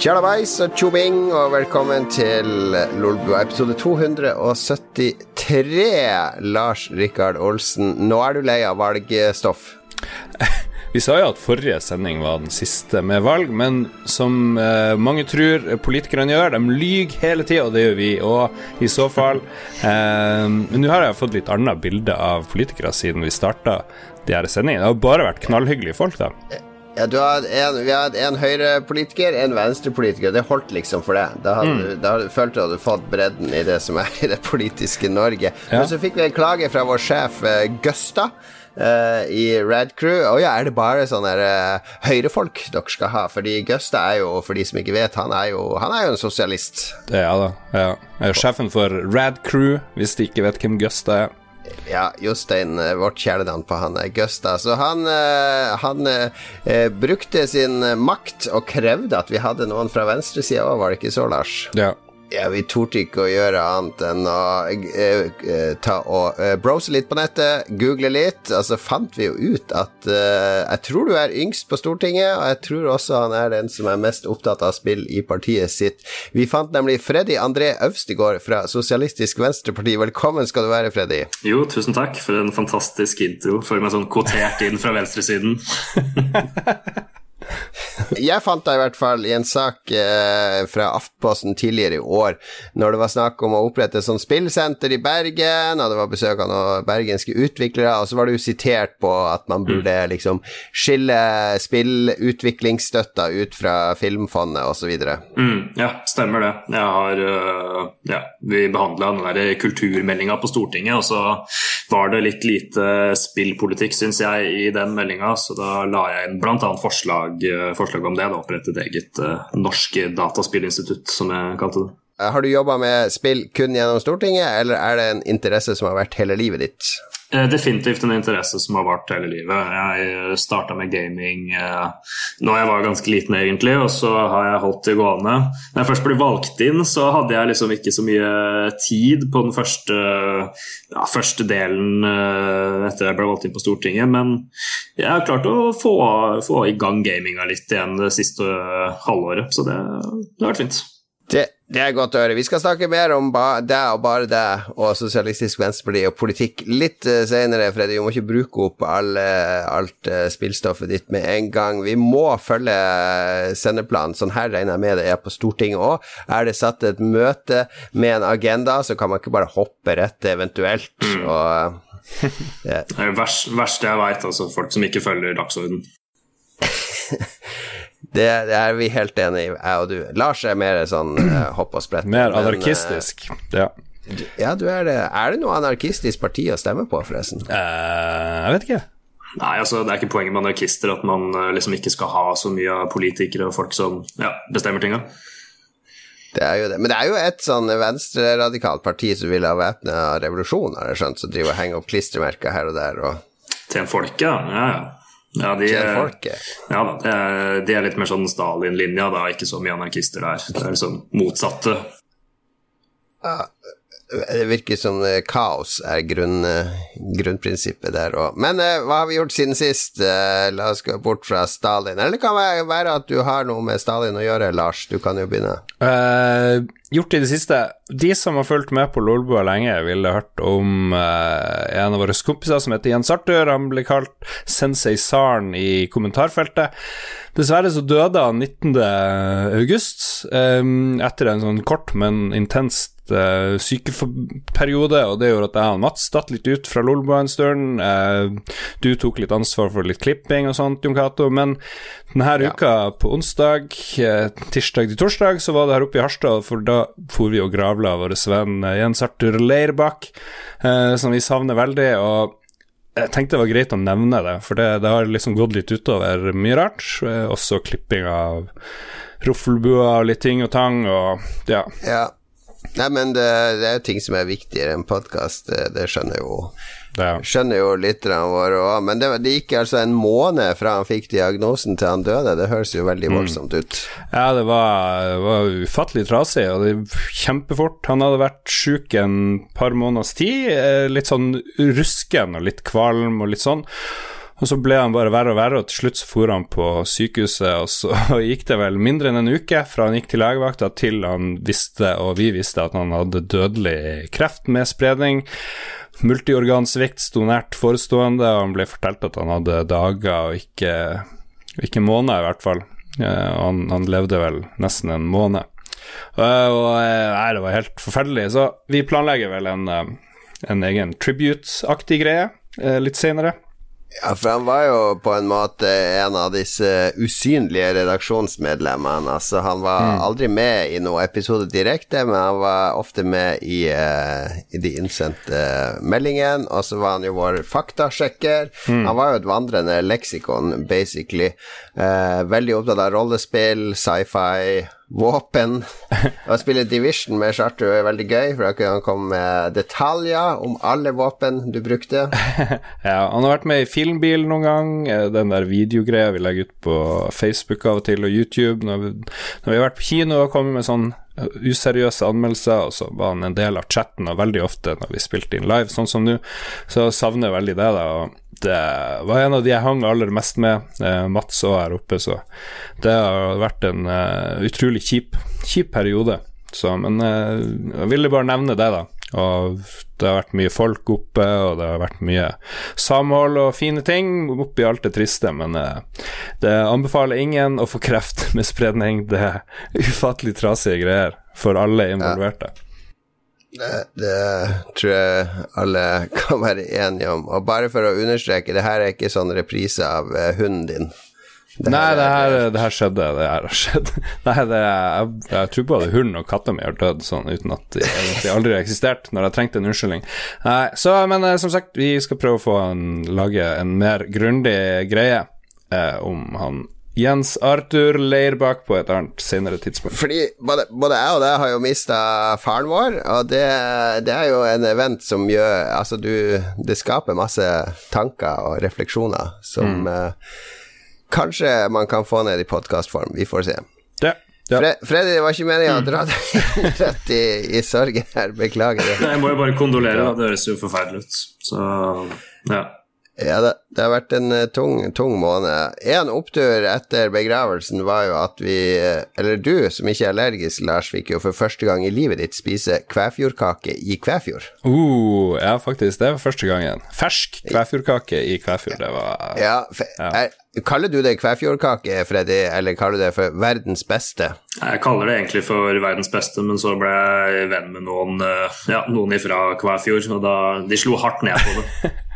Tjalabais og tjobing, og velkommen til Lolbua episode 273. Lars Rikard Olsen, nå er du lei av valgstoff? Vi sa jo at forrige sending var den siste med valg, men som eh, mange tror politikerne gjør, de lyver hele tida, og det gjør vi òg, i så fall. Eh, men nå har jeg fått litt annet bilde av politikere siden vi starta de her sendingene. Det har bare vært knallhyggelige folk, da. Ja, du har en, vi har en høyrepolitiker, en venstrepolitiker. Det holdt liksom for det. Da, hadde, mm. da følte du hadde fått bredden i det som er i det politiske Norge. Ja. Men så fikk vi en klage fra vår sjef uh, Gusta. Uh, i Rad Crew. Å ja, er det bare sånne uh, høyrefolk dere skal ha? Fordi Gusta er jo, for de som ikke vet, han er jo, han er jo en sosialist. Det er da. Ja. Jeg er sjefen for Rad Crew, hvis de ikke vet hvem Gusta er. Ja, Jostein, eh, vårt kjælenavn på han er Gusta. Så han, eh, han eh, brukte sin makt og krevde at vi hadde noen fra venstresida òg, var det ikke så, Lars? Ja. Ja, vi torde ikke å gjøre annet enn å uh, ta og uh, browse litt på nettet, google litt, og så fant vi jo ut at uh, jeg tror du er yngst på Stortinget, og jeg tror også han er den som er mest opptatt av spill i partiet sitt. Vi fant nemlig Freddy André Øvstegård fra Sosialistisk Venstreparti. Velkommen skal du være, Freddy. Jo, tusen takk for en fantastisk intro. Føler meg sånn kvotert inn fra venstresiden. Jeg fant deg i hvert fall i en sak eh, fra Aftposten tidligere i år, når det var snakk om å opprette et sånn spillsenter i Bergen, og det var besøk av noen bergenske utviklere, og så var jo sitert på at man burde mm. liksom skille spillutviklingsstøtta ut fra Filmfondet osv. Mm, ja, stemmer det. Jeg har uh, Ja, vi behandla den der kulturmeldinga på Stortinget, og så var det litt lite spillpolitikk, syns jeg, i den meldinga, så da la jeg inn bl.a. forslag forslag, forslag om det. Da, opprette et eget uh, norsk dataspillinstitutt, som jeg kalte det. Har du jobba med spill kun gjennom Stortinget, eller er det en interesse som har vært hele livet ditt? Eh, definitivt en interesse som har vart hele livet. Jeg starta med gaming eh, da jeg var ganske liten, egentlig, og så har jeg holdt det gående. Når jeg først ble valgt inn, så hadde jeg liksom ikke så mye tid på den første, ja, første delen eh, etter jeg ble valgt inn på Stortinget, men jeg har klart å få, få i gang gaminga litt igjen det siste halvåret, så det, det har vært fint. Det, det, er godt å høre. Vi skal snakke mer om deg og bare deg og Sosialistisk Venstreparti og politikk litt uh, senere, Freddy. Vi må ikke bruke opp alle, alt uh, spillstoffet ditt med en gang. Vi må følge uh, sendeplanen. Sånn her regner jeg med det er på Stortinget òg. Er det satt et møte med en agenda, så kan man ikke bare hoppe rett eventuelt. Mm. Og, det er det verste jeg veit, altså folk som ikke følger dagsorden. Det, det, er vi helt enig i, jeg og du. Lars er mer sånn uh, hopp og sprett. Mer anarkistisk, uh, ja. Ja, du er det. Er det noe anarkistisk parti å stemme på, forresten? Uh, jeg vet ikke. Nei, altså Det er ikke poenget med anarkister at man liksom ikke skal ha så mye av politikere og folk som ja, bestemmer tinga. Det er jo det. Men det er jo et sånn venstreradikalt parti som vil ha væpna revolusjon, har jeg skjønt, som driver og henger opp klistremerker her og der. Og... Til en ja. ja, ja. Ja, de, ja da, det er, de er litt mer sånn Stalin-linja, da, ikke så mye anarkister der. Det er liksom motsatte. Ja, det virker som eh, kaos er grunn, eh, grunnprinsippet der òg. Men uh, hva har vi gjort siden sist? Uh, la oss gå bort fra Stalin. Eller det kan være at du har noe med Stalin å gjøre, Lars. Du kan jo begynne. Uh, gjort i det siste De som har fulgt med på Lolbua lenge, ville hørt om en av våre kompiser som heter Jens Arthur. Han ble kalt Sensei Saren i kommentarfeltet. Dessverre så døde han 19. august, etter en sånn kort, men intenst uh, sykeperiode, og det gjorde at jeg og Mats datt litt ut fra Lolbua en stund. Uh, du tok litt ansvar for litt klipping og sånt, Jon Cato, men denne ja. uka, på onsdag, uh, tirsdag til torsdag, så var det her oppe i Harstad, for da for vi og gravla vår venn Jens Arthur Leirbakk, som vi savner veldig. og jeg tenkte det var greit å nevne det, for det, det har liksom gått litt utover mye rart. Også klipping av roffelbua og litt ting og tang, og ja. ja. Nei, men det, det er jo ting som er viktigere enn podkast, det, det, skjønner jo ja. Skjønner jo lytterne våre òg. Men det, det, gikk altså en måned fra han fikk diagnosen til han døde. Det høres jo veldig mm. voldsomt ut. Ja, det var, det var ufattelig trasig, og det kjempefort. Han hadde vært sjuk en par måneders tid. Eh, litt sånn rusken og litt kvalm og litt sånn. Og så ble han bare verre og verre, og til slutt så for han på sykehuset, og så gikk det vel mindre enn en uke fra han gikk til legevakta til han visste, og vi visste, at han hadde dødelig kreft med spredning. Multiorgansvikt sto nært forestående, og han ble fortalt at han hadde dager og ikke, ikke måneder, i hvert fall. Han, han levde vel nesten en måned. Og, og nei, det var helt forferdelig. Så vi planlegger vel en, en egen tribute-aktig greie litt senere. Ja, for han var jo på en måte en av disse usynlige redaksjonsmedlemmene. Altså, han var mm. aldri med i noen episode direkte, men han var ofte med i, uh, i de innsendte meldingene. Og så var han jo vår faktasjekker. Mm. Han var jo et vandrende leksikon, basically. Uh, veldig opptatt av rollespill, sci-fi våpen. Å spille Division med Charter er veldig gøy, for da kan han komme med detaljer om alle våpen du brukte. ja, han har vært med i Filmbil noen gang, eh, den der videogreia vi legger ut på Facebook av og til, og YouTube. Når vi, når vi har vært på kino og kommet med sånn eh, useriøse anmeldelser, og så var han en del av chatten, og veldig ofte når vi spilte inn live, sånn som nå, så savner jeg veldig det, da. og det var en av de jeg hang aller mest med. Eh, Mats òg her oppe, så det har vært en uh, utrolig kjip, kjip periode. Så, men uh, jeg ville bare nevne det, da. Og det har vært mye folk oppe, og det har vært mye samhold og fine ting oppi alt det triste, men uh, det anbefaler ingen å få kreft med spredning. Det er ufattelig trasige greier for alle involverte. Ja. Det, det, tror jeg alle kan være enige om. Og bare for å understreke, det her er ikke sånn reprise av uh, hunden din. Det Nei, det her, det her, skjedde. Det her har skjedd. Nei, det, jeg, jeg, tror både hunden og katta mi har dødd sånn uten at de egentlig aldri har eksistert, når jeg trengte en unnskyldning. Nei, så, men uh, som sagt, vi skal prøve å få en, lage en mer grundig greie eh, om han Jens Arthur Leirbakk på et annet senere tidspunkt. Fordi både, både jeg og deg har jo mista faren vår, og det, det, er jo en event som gjør Altså, du Det skaper masse tanker og refleksjoner som mm. uh, kanskje man kan få ned i podkastform. Vi får se. Ja. Ja. Fre Freddy, det var ikke meninga å dra deg rett i, i sorgen her, beklager det. Nei, jeg må jo bare kondolere, da. Det høres jo forferdelig ut. Så ja. Ja, det, det, har vært en uh, tung, tung måned. En opptur etter begravelsen var jo at vi, uh, eller du som ikke er allergisk, Lars, fikk jo for første gang i livet ditt spise kvæfjordkake i Kvæfjord. Uh, ja, faktisk. Det var første gangen. Fersk kvæfjordkake i Kvæfjord, det var Ja, ja. Er, Kaller du det kvæfjordkake, Freddy, eller kaller du det for verdens beste? Jeg kaller det egentlig for verdens beste, men så ble jeg venn med noen, uh, ja, noen ifra Kvæfjord, og da, de slo hardt ned på det.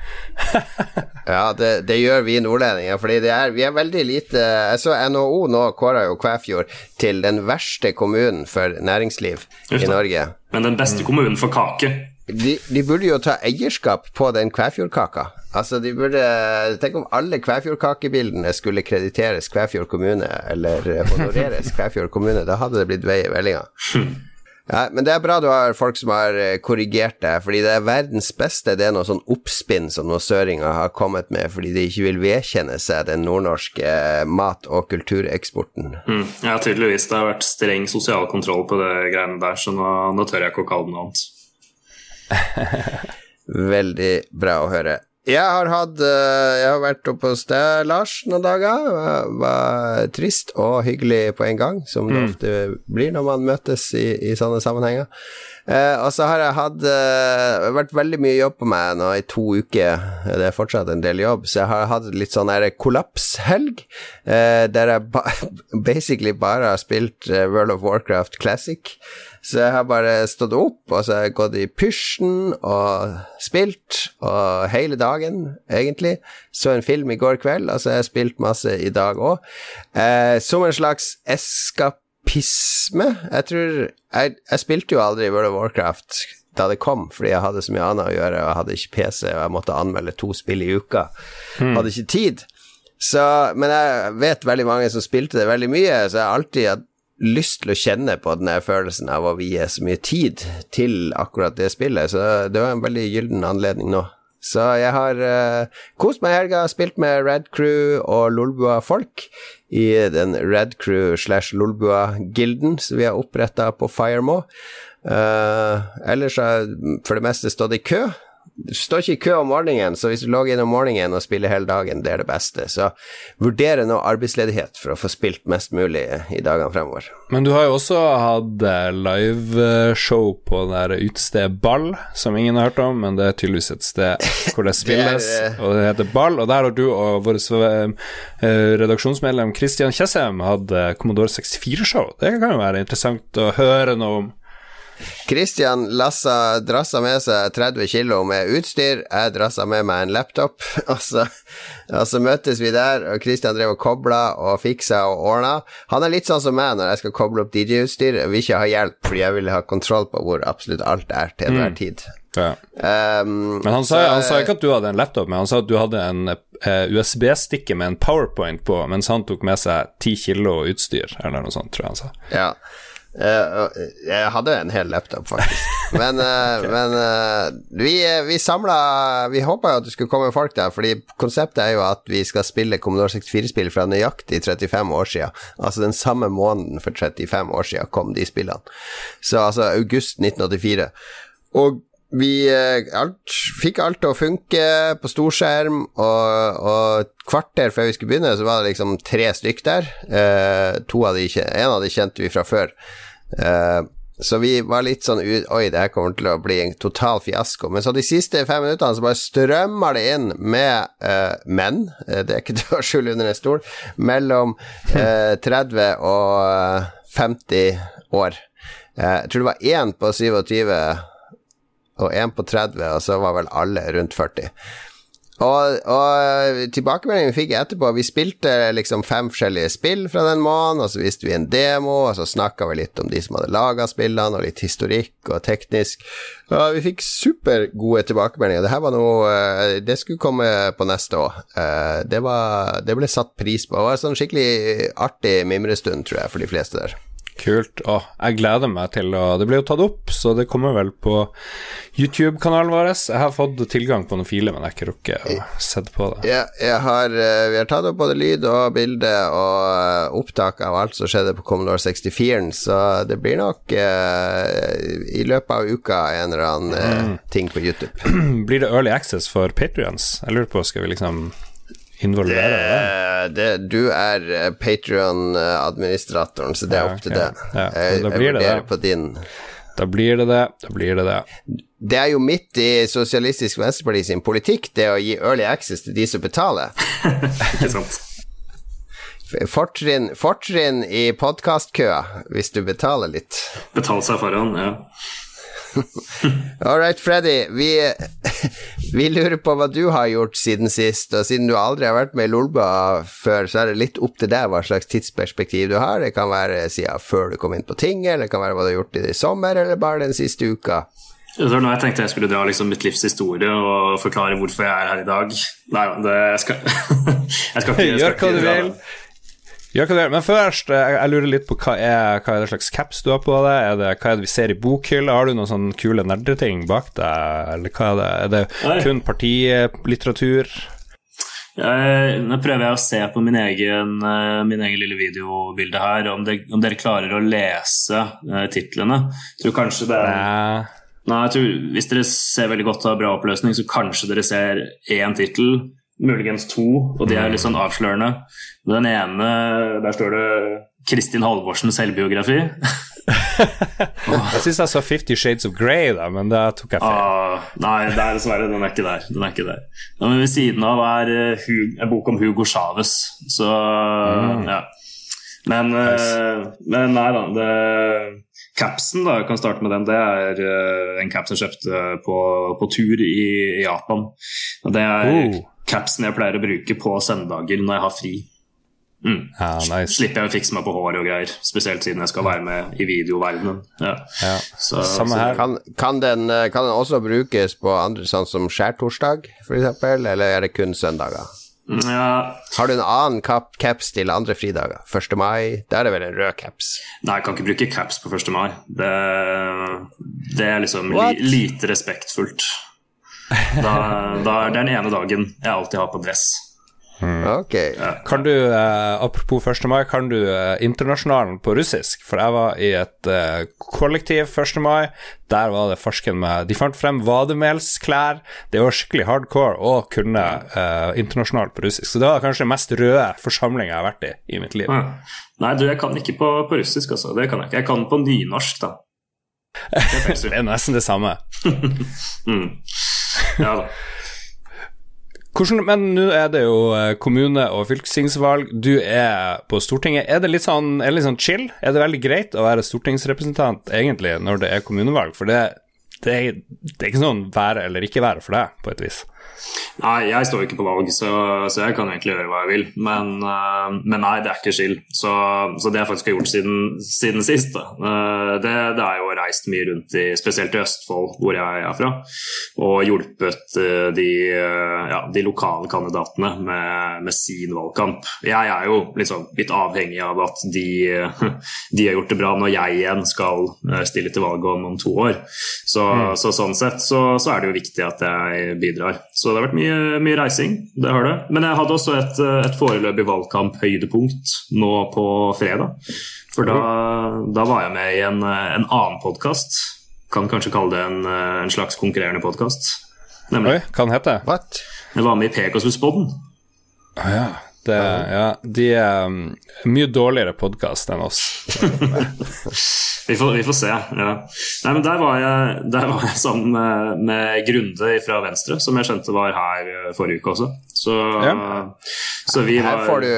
ja, det, det, gjør vi nordlendinger, fordi er, vi er veldig lite Jeg så NHO nå kåra jo Kvæfjord til den verste kommunen for næringsliv i Norge. Men den beste kommunen for kake? De, de burde jo ta eierskap på den Kvæfjordkaka. Altså, de burde Tenk om alle Kvæfjordkakebildene skulle krediteres Kvæfjord kommune, eller honoreres Kvæfjord kommune. Da hadde det blitt vei i vellinga. Ja, men det er bra du har folk som har eh, korrigert deg, fordi det er verdens beste. Det er noe sånn oppspinn som noen søringer har kommet med fordi de ikke vil vedkjenne seg den nordnorske eh, mat- og kultureksporten. Mm, ja, tydeligvis. Det har vært streng sosial kontroll på det greiene der, så nå, nå tør jeg ikke å kalle det noe annet. Veldig bra å høre. Jeg har hatt eh, Jeg har vært oppe hos deg, Lars, noen dager. Det var trist og hyggelig på en gang, som det mm. ofte blir når man møtes i, i sånne sammenhenger. Eh, og så har jeg hatt eh, vært veldig mye jobb på meg nå i to uker. Det er fortsatt en del jobb, så jeg har hatt litt sånn kollapshelg, eh, der jeg ba basically bare har spilt eh, World of Warcraft Classic. Så jeg har bare stått opp, og så har jeg gått i pysjen og spilt, og hele dagen, egentlig. Så en film i går kveld, og så har jeg spilt masse i dag òg. Eh, som en slags eskapisme. Jeg tror jeg, jeg, spilte jo aldri World of Warcraft da det kom, fordi jeg hadde så mye annet å gjøre, og jeg hadde ikke PC, og jeg måtte anmelde to spill i uka. Hmm. Hadde ikke tid. Så, men jeg vet veldig mange som spilte det veldig mye, så jeg har alltid lyst til å kjenne på den følelsen av å vie så mye tid til akkurat det spillet, så det var en veldig gyllen anledning nå. Så jeg har uh, kost meg i helga, spilt med Red Crew og Lolbua-folk i den Red Crew slash Lolbua-gilden som vi har oppretta på Firemo. Uh, ellers har jeg for det meste stått i kø du står ikke i kø om morgenen, så hvis du logger inn om morgenen og spiller hele dagen, det er det beste. Så vurdere nå arbeidsledighet for å få spilt mest mulig i dagene fremover. Men du har jo også hatt eh, liveshow på det der utestedet Ball, som ingen har hørt om, men det er tydeligvis et sted hvor det spilles, Det er, eh, og det heter Ball. Og der har du og vår eh, redaksjonsmedlem Christian Tjessem hatt Commodore 64-show. Det kan jo være interessant å høre noe om. Christian lassa, drassa med seg 30 kilo med utstyr, jeg drassa med meg en laptop, og så, og så møttes vi der, og Christian drev og kobla og fiksa og ordna. Han er litt sånn som meg når jeg skal koble opp DJ-utstyr, jeg vil ikke ha hjelp fordi jeg vil ha kontroll på hvor absolutt alt er til enhver tid. Ja. Um, Men han sa, så- han sa ikke at du hadde en laptop, men han sa at du hadde en eh, USB-stikke med en powerpoint på, mens han tok med seg 10 kilo utstyr, eller noe sånt, tror jeg han sa. Ja. Eh, jeg hadde en hel laptop, faktisk. Men, okay. men eh, vi, vi samla Vi håpa jo at det skulle komme folk der, fordi konseptet er jo at vi skal spille Commodore 64-spill fra nøyaktig 35 år siden. Altså den samme måneden for 35 år siden kom de spillene. Så altså august 1984. Og vi eh, alt, fikk alt til å funke på storskjerm, og, og et kvarter før vi skulle begynne, så var det liksom tre stykk der. Eh, to av de, en av de kjente vi fra før. Eh, så vi var litt sånn Oi, det her kommer til å bli en total fiasko. Men så de siste fem minuttene så bare strømmer det inn med eh, menn, eh, det er ikke til å skjule under en stol, mellom eh, 30 og eh, 50 år. Jeg tror det var én på 27 og én på 30, og så var vel alle rundt 40. Og, og tilbakemeldingen vi fikk etterpå Vi spilte liksom fem forskjellige spill fra den måneden, og så viste vi en demo, og så snakka vi litt om de som hadde laga spillene, og litt historikk og teknisk. Og vi fikk supergode tilbakemeldinger. Det her var noe eh, Det skulle komme på neste år. Eh, Det, det ble satt pris på. Det var en sånn skikkelig artig mimrestund, tror jeg, for de fleste der. Kult. Å, jeg gleder meg til å Det blir jo tatt opp, så det kommer vel på YouTube-kanalen vår. Jeg har fått tilgang på noen filer, men jeg har ikke rukket å sett på det. Ja, jeg har, eh, vi har tatt opp både lyd og bilde og eh, opptak av alt som skjedde på Commodore 64-en, så det blir nok eh, i løpet av uka en eller annen eh, ting på YouTube. Blir det early access for patrions? Jeg lurer på, skal vi liksom involvere det? Eh, det, du er Patrion-administratoren, så det er opp til ok. det. Ja, jeg da jeg blir det vurderer det. på din. Da blir det det. Da blir det det. Det er jo midt i Sosialistisk Venstreparti sin politikk, det å gi early access til de som betaler. Ikke sant? Fortrinn, fortrinn i podkastkøa, hvis du betaler litt. Betal seg foran, ja. All right, Freddy. Vi, vi lurer på hva du har gjort siden sist. Og siden du aldri har vært med i Lolba før, så er det litt opp til deg hva slags tidsperspektiv du har. Det kan være siden før du kom inn på tinget, eller det kan være hva du har gjort i sommer, eller bare den siste uka. Det var nå jeg tenkte jeg skulle dra liksom mitt livs historie og forklare hvorfor jeg er her i dag. Nei, da, jeg skal jeg skal ikke, jeg skal Gjør hva du dra det. Vil. Men først, jeg, jeg lurer litt på hva er, hva er det slags caps du har på deg? Er det, hva er det vi ser i bokhylla? Har du noen sånne kule nerdeting bak deg, eller hva er det? Er det Nei. kun partilitteratur? Jeg, nå prøver jeg å se på min egen, eh, min egen lille videobilde her, om, det, om dere klarer å lese uh, titlene. Jeg tror kanskje det er. Nei, jeg tror Hvis dere ser veldig godt og har bra oppløsning, så kanskje dere ser én tittel, muligens to, og de er litt sånn avslørende. Den ene, der står det Kristin Halvorsen selvbiografi. Jeg syns jeg så Fifty Shades of Grey, da, men da tok jeg feil. Ah, nei, er dessverre, den er ikke der. Den er ikke der. Ja, men ved siden av er uh, en bok om Hugo Chávez, så ja. Men, eh, men nei da. Det, capsen, da, jeg kan starte med den. Det er uh, en caps jeg kjøpte på, på tur i Japan. Og det er Oh. Capsen jeg pleier å bruke på søndager når jeg har fri. Mm. Ja, nice. Slipper jeg å fikse meg på håret og greier, spesielt siden jeg skal være med i videoverdenen. Ja. Ja. Så, Samme her. Kan, kan, den, eh, kan den også brukes på andre, sånn som skjærtorsdag, f.eks., eller er det kun søndager? Ja, Har du en annen kap caps til andre fridager? 1. mai? Da er det vel en rød caps? Nei, jeg kan ikke bruke caps på 1. mai. Det, det er liksom li, lite respektfullt. Da, da er det den ene dagen jeg alltid har på dress. Ok. Kan du, eh, apropos 1. mai, kan du eh, internasjonalen på russisk? For jeg var i et eh, kollektiv 1. mai. Der var det farsken med De fant frem vademelsklær. Det var skikkelig hardcore å kunne eh, internasjonal på russisk. Så det var kanskje den mest røde forsamlinga jeg har vært i i mitt liv. Ja. Nei, du, jeg kan ikke på, på russisk, altså. Det kan jeg ikke. Jeg kan på nynorsk, da. Det er Det er nesten det samme. mm. Ja da. Hvordan, men nå er det jo eh, kommune- og fylkestingsvalg. Du er på Stortinget. Er det litt sånn, er det litt sånn chill? Er det veldig greit å være stortingsrepresentant egentlig når det er kommunevalg? For det, det, er, det er ikke sånn være eller ikke være for deg, på et vis. Nei, jeg står jo ikke på valg, så, så, jeg kan egentlig gjøre hva jeg vil. Men, uh, men nei, det er ikke skill. Så, så, det jeg faktisk har gjort siden, siden sist, uh, det, det, er jo reist mye rundt i, spesielt i Østfold, hvor jeg er fra, og hjulpet uh, de, ja, de, lokale kandidatene med, med, sin valgkamp. Jeg er jo liksom litt avhengig av at de, de, har gjort det bra når jeg igjen skal stille til valg om, om to år. Så, mm. så sånn sett så, er det jo viktig at jeg bidrar. Så det har vært mye, mye reising, det har det. Men jeg hadde også et, et foreløpig valgkamp-høydepunkt nå på fredag. For da, da, var jeg med i en, en annen podkast. Kan kanskje kalle det en, en slags konkurrerende podkast. Oi, hva den heter What? Jeg var med i Pegasus-poden. Ah, ja. Det, ja, de er um, mye dårligere podkast enn oss. vi, får, vi, får, se. Ja. Nei, men der var jeg, der var jeg sammen med, med, Grunde fra Venstre, som jeg skjønte var her eh, forrige uke også. Så, ja. så vi var her får, du,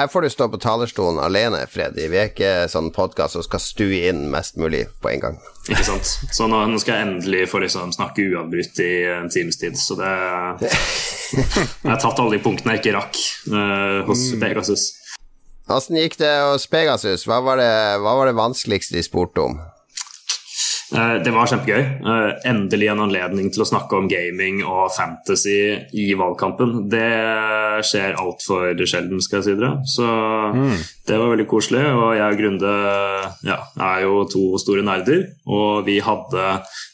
her får, du, stå på talerstolen alene, Freddy. Vi er ikke sånn podkast som skal stue inn mest mulig på en gang. Ikke sant. Så nå, nå skal jeg endelig få liksom snakke uavbrutt i en times tid, så det Jeg har tatt alle de punktene jeg ikke rakk uh, hos mm. Pegasus. Åssen gikk det hos Pegasus? Hva var det, hva var det vanskeligste de spurte om? Eh, det var kjempegøy. Eh, endelig en anledning til å snakke om gaming og fantasy i valgkampen. Det skjer altfor sjelden, skal jeg si dere. Så mm. det var veldig koselig. Og jeg og Grunde ja, er jo to store nerder. Og vi hadde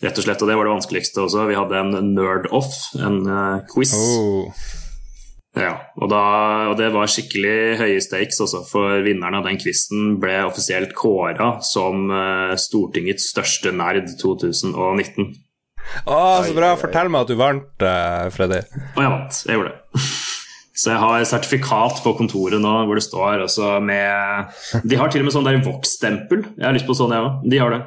rett og slett, og det var det vanskeligste også, vi hadde en nerd-off, en uh, quiz. Oh. Ja, og, da, og, det var skikkelig høye stakes også, for vinneren av den quizen ble offisielt kåra som uh, Stortingets største nerd 2019. Å, så bra! Fortell meg at du vant, uh, Freddy. Og jeg vant. Jeg gjorde det. Så jeg har sertifikat på kontoret nå hvor det står også med De har til og med sånn der Vox-stempel. Jeg har lyst på sånn, jeg òg. De har det.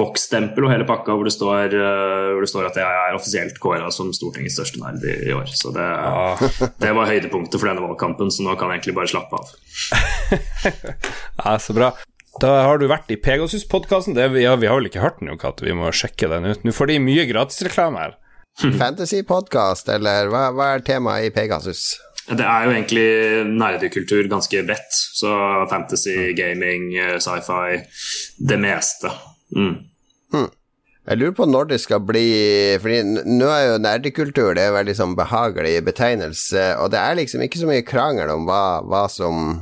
Vox-stempel og hele pakka hvor det står, uh, hvor det står at jeg er offisielt kåra som Stortingets største nerd i, i, år. Så det, det var høydepunktet for denne valgkampen, så nå kan jeg egentlig bare slappe av. ja, så bra. Da har du vært i Pegasus-podkasten. Ja, vi har vel ikke hørt den, jo, Katte. Vi må sjekke den ut. Nå får de mye gratisreklame her. Fantasy-podkast, eller hva, hva er temaet i Pegasus? Det er jo egentlig nerdekultur ganske bredt. Så fantasy, gaming, eh, sci-fi Det meste. Mm. Mm. Jeg lurer på når det skal bli Fordi nå er jo nerdekultur det er veldig sånn behagelig betegnelse, og det er liksom ikke så mye krangel om hva, hva som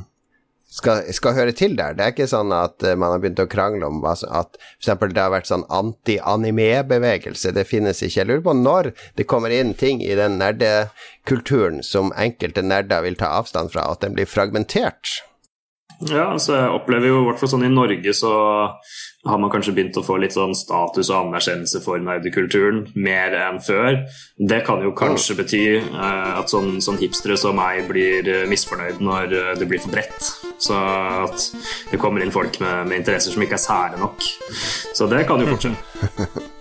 skal, skal, høre til der. Det er ikke sånn at uh, man har begynt å krangle om altså at f.eks. det har vært sånn anti-anime-bevegelse. Det finnes ikke. Jeg lurer på når det kommer inn ting i den nerdekulturen som enkelte nerder vil ta avstand fra, at den blir fragmentert. Ja, altså jeg opplever jo i hvert fall sånn i Norge så har man kanskje begynt å få litt sånn status og anerkjennelse for nerdekulturen mer enn før. Det kan jo kanskje bety uh, at sånn, sånn, hipstere som meg blir eh, misfornøyd når eh, det blir for bredt. Så at det kommer inn folk med, med interesser som ikke er sære nok. Så det kan jo fortsette.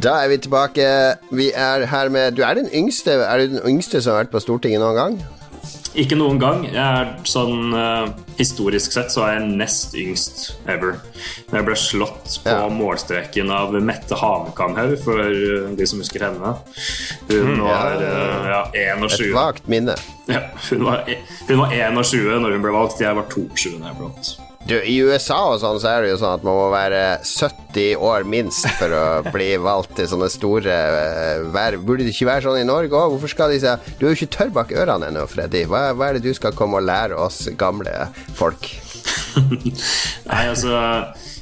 Da er vi tilbake. Vi er her med Du er den yngste Er du den yngste som har vært på Stortinget noen gang? Ikke noen gang. Jeg er sånn uh, Historisk sett så er jeg nest yngst ever. Jeg ble slått på ja. målstreken av Mette Hanekamhaug, for uh, de som husker henne. Hun mm, var uh, ja, 21. Et vagt minne. Ja, hun var, hun var 21 når hun ble valgt. Jeg var 22 da jeg ble valgt. Du, I USA og sånn så er det jo sånn at man må være 70 år minst for å bli valgt til sånne store uh, verv. Burde det ikke være sånn i Norge òg? Hvorfor skal de si Du er jo ikke tørr bak ørene ennå, Freddy. Hva, hva, er det du skal komme og lære oss gamle folk? Nei, altså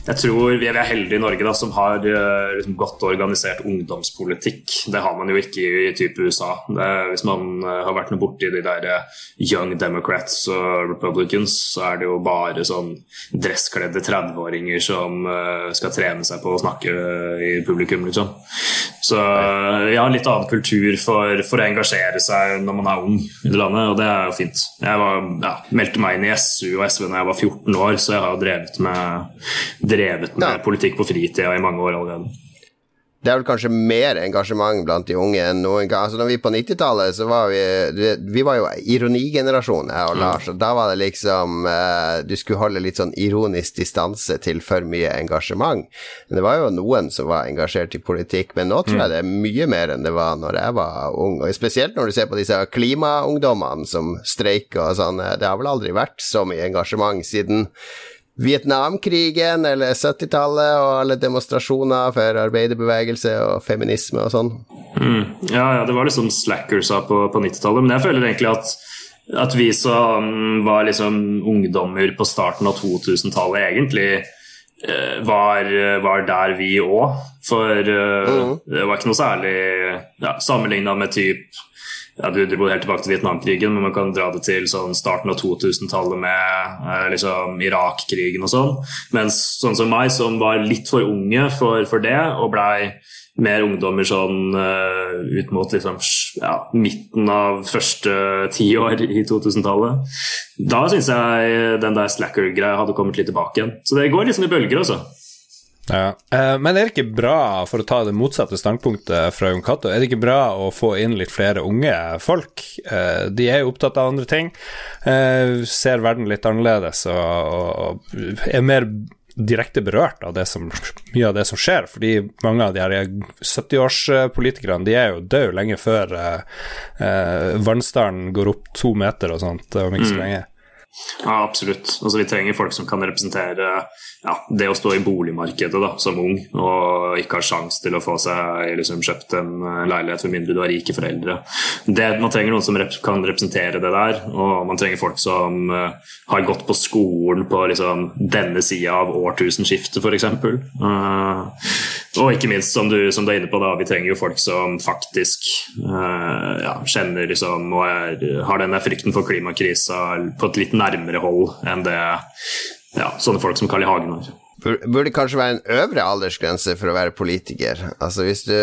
jeg tror vi er heldige i Norge da, som har eh, liksom, godt organisert ungdomspolitikk. Det har man jo ikke i, i type USA. Er, hvis man uh, har vært noe borti de der uh, young democrats og republicans, så er det jo bare sånn dresskledde 30-åringer som uh, skal trene seg på å snakke i publikum, liksom. Så ja, litt annen kultur for, for, å engasjere seg når man er ung i det landet, og det er jo fint. Jeg var, ja, meldte meg inn i SU og SV da jeg var 14 år, så jeg har drevet med drevet med ja. politikk på fritida i mange år allerede det er vel kanskje mer engasjement blant de unge enn noen gang. Altså når vi på 90-tallet, så var vi Vi var jo ironigenerasjonen, jeg og mm. Lars. Og da var det liksom uh, Du skulle holde litt sånn ironisk distanse til for mye engasjement. Men det var jo noen som var engasjert i politikk, men nå tror jeg mm. det er mye mer enn det var når jeg var ung. Og spesielt når du ser på disse klimaungdommene som streiker og sånn. Det har vel aldri vært så mye engasjement siden Vietnamkrigen eller 70-tallet og alle demonstrasjoner for arbeiderbevegelse og feminisme og sånn. Mm. Ja, ja, det var liksom slackersa på, på 90-tallet. Men jeg føler egentlig at, at vi som var liksom ungdommer på starten av 2000-tallet, egentlig eh, var, var, der vi òg. For uh, mm. det var ikke noe særlig ja, sammenligna med typ ja, Du dro helt tilbake til Vietnamkrigen, men man kan dra det til sånn starten av 2000-tallet med eh, liksom Irak-krigen og sånn. Mens sånn som meg, som var litt for unge for, for det, og blei mer ungdommer sånn uh, ut mot liksom, ja, midten av første tiår i 2000-tallet. Da syns jeg den der slacker-greia hadde kommet litt tilbake igjen. Så det går liksom i bølger, altså. Ja. Eh, men er det ikke bra, for å ta det motsatte standpunktet fra Jon Cato, er det ikke bra å få inn litt flere unge folk? Eh, de er jo opptatt av andre ting, eh, ser verden litt annerledes og, er mer direkte berørt av som, mye av det som skjer. Fordi mange av de her 70-årspolitikerne de er jo døde lenge før vannstanden går opp to meter og sånt om ikke så mm. Ja, absolutt. Altså, vi trenger folk som kan representere ja, det å stå i boligmarkedet da, som ung og ikke ha sjanse til å få seg liksom, kjøpt en eh, leilighet for mindre du har rike foreldre. Det, man trenger noen som rep kan representere det der, og man trenger folk som uh, har gått på skolen på liksom, denne sida av årtusenskiftet, f.eks. Uh, og ikke minst, som du, som du, er inne på, da, vi trenger jo folk som faktisk uh, ja, kjenner liksom, og er, har denne frykten for klimakrisa på et litt nærmere hold enn det ja, sånne folk som Carl I. Hagen har. Burde kanskje være en øvre aldersgrense for å være politiker. Altså Hvis du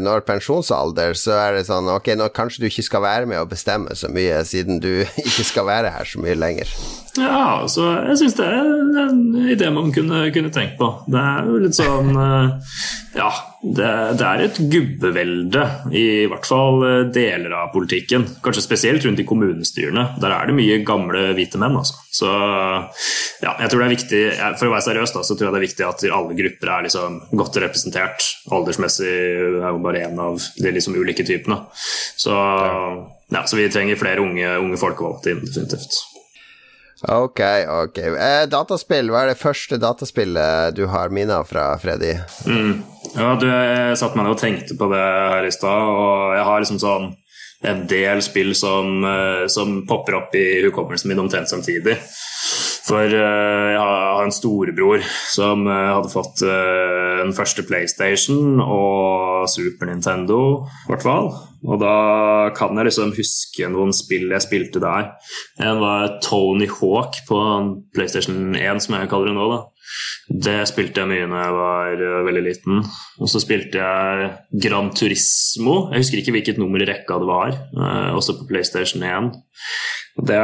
når pensjonsalder, så er det sånn Ok, nå kanskje du ikke skal være med og bestemme så mye, siden du ikke skal være her så mye lenger. Ja, altså jeg syns det er en idé man kunne, kunne tenkt på. Det er jo litt sånn eh, Ja, det, det, er et gubbevelde i hvert fall eh, deler av politikken. Kanskje spesielt rundt i kommunestyrene. Der er det mye gamle hvite menn. Altså. Så ja, jeg tror det er viktig, For å være seriøs da, så tror jeg det er viktig at alle grupper er liksom godt representert. Aldersmessig er jo bare én av de liksom ulike typene. Så, ja, så vi trenger flere unge, unge folkevalgte inn, definitivt. Ok, ok. Eh, dataspill, hva er det første dataspillet du har minner fra, Freddy? Mm. Ja, du, jeg satte meg ned og tenkte på det her i stad, og jeg har liksom sånn en del spill som, eh, som popper opp i hukommelsen min omtrent samtidig. For uh, jeg har en storebror som uh, hadde fått den første PlayStation og Super Nintendo, i hvert fall. Og da kan jeg liksom huske noen spill jeg spilte der. En var Tony Hawk på PlayStation 1, som jeg kaller det nå. da. Det spilte jeg mye når jeg var veldig liten. Og så spilte jeg Gran Turismo. Jeg husker ikke hvilket nummer i rekka det var, også på PlayStation 1. Det,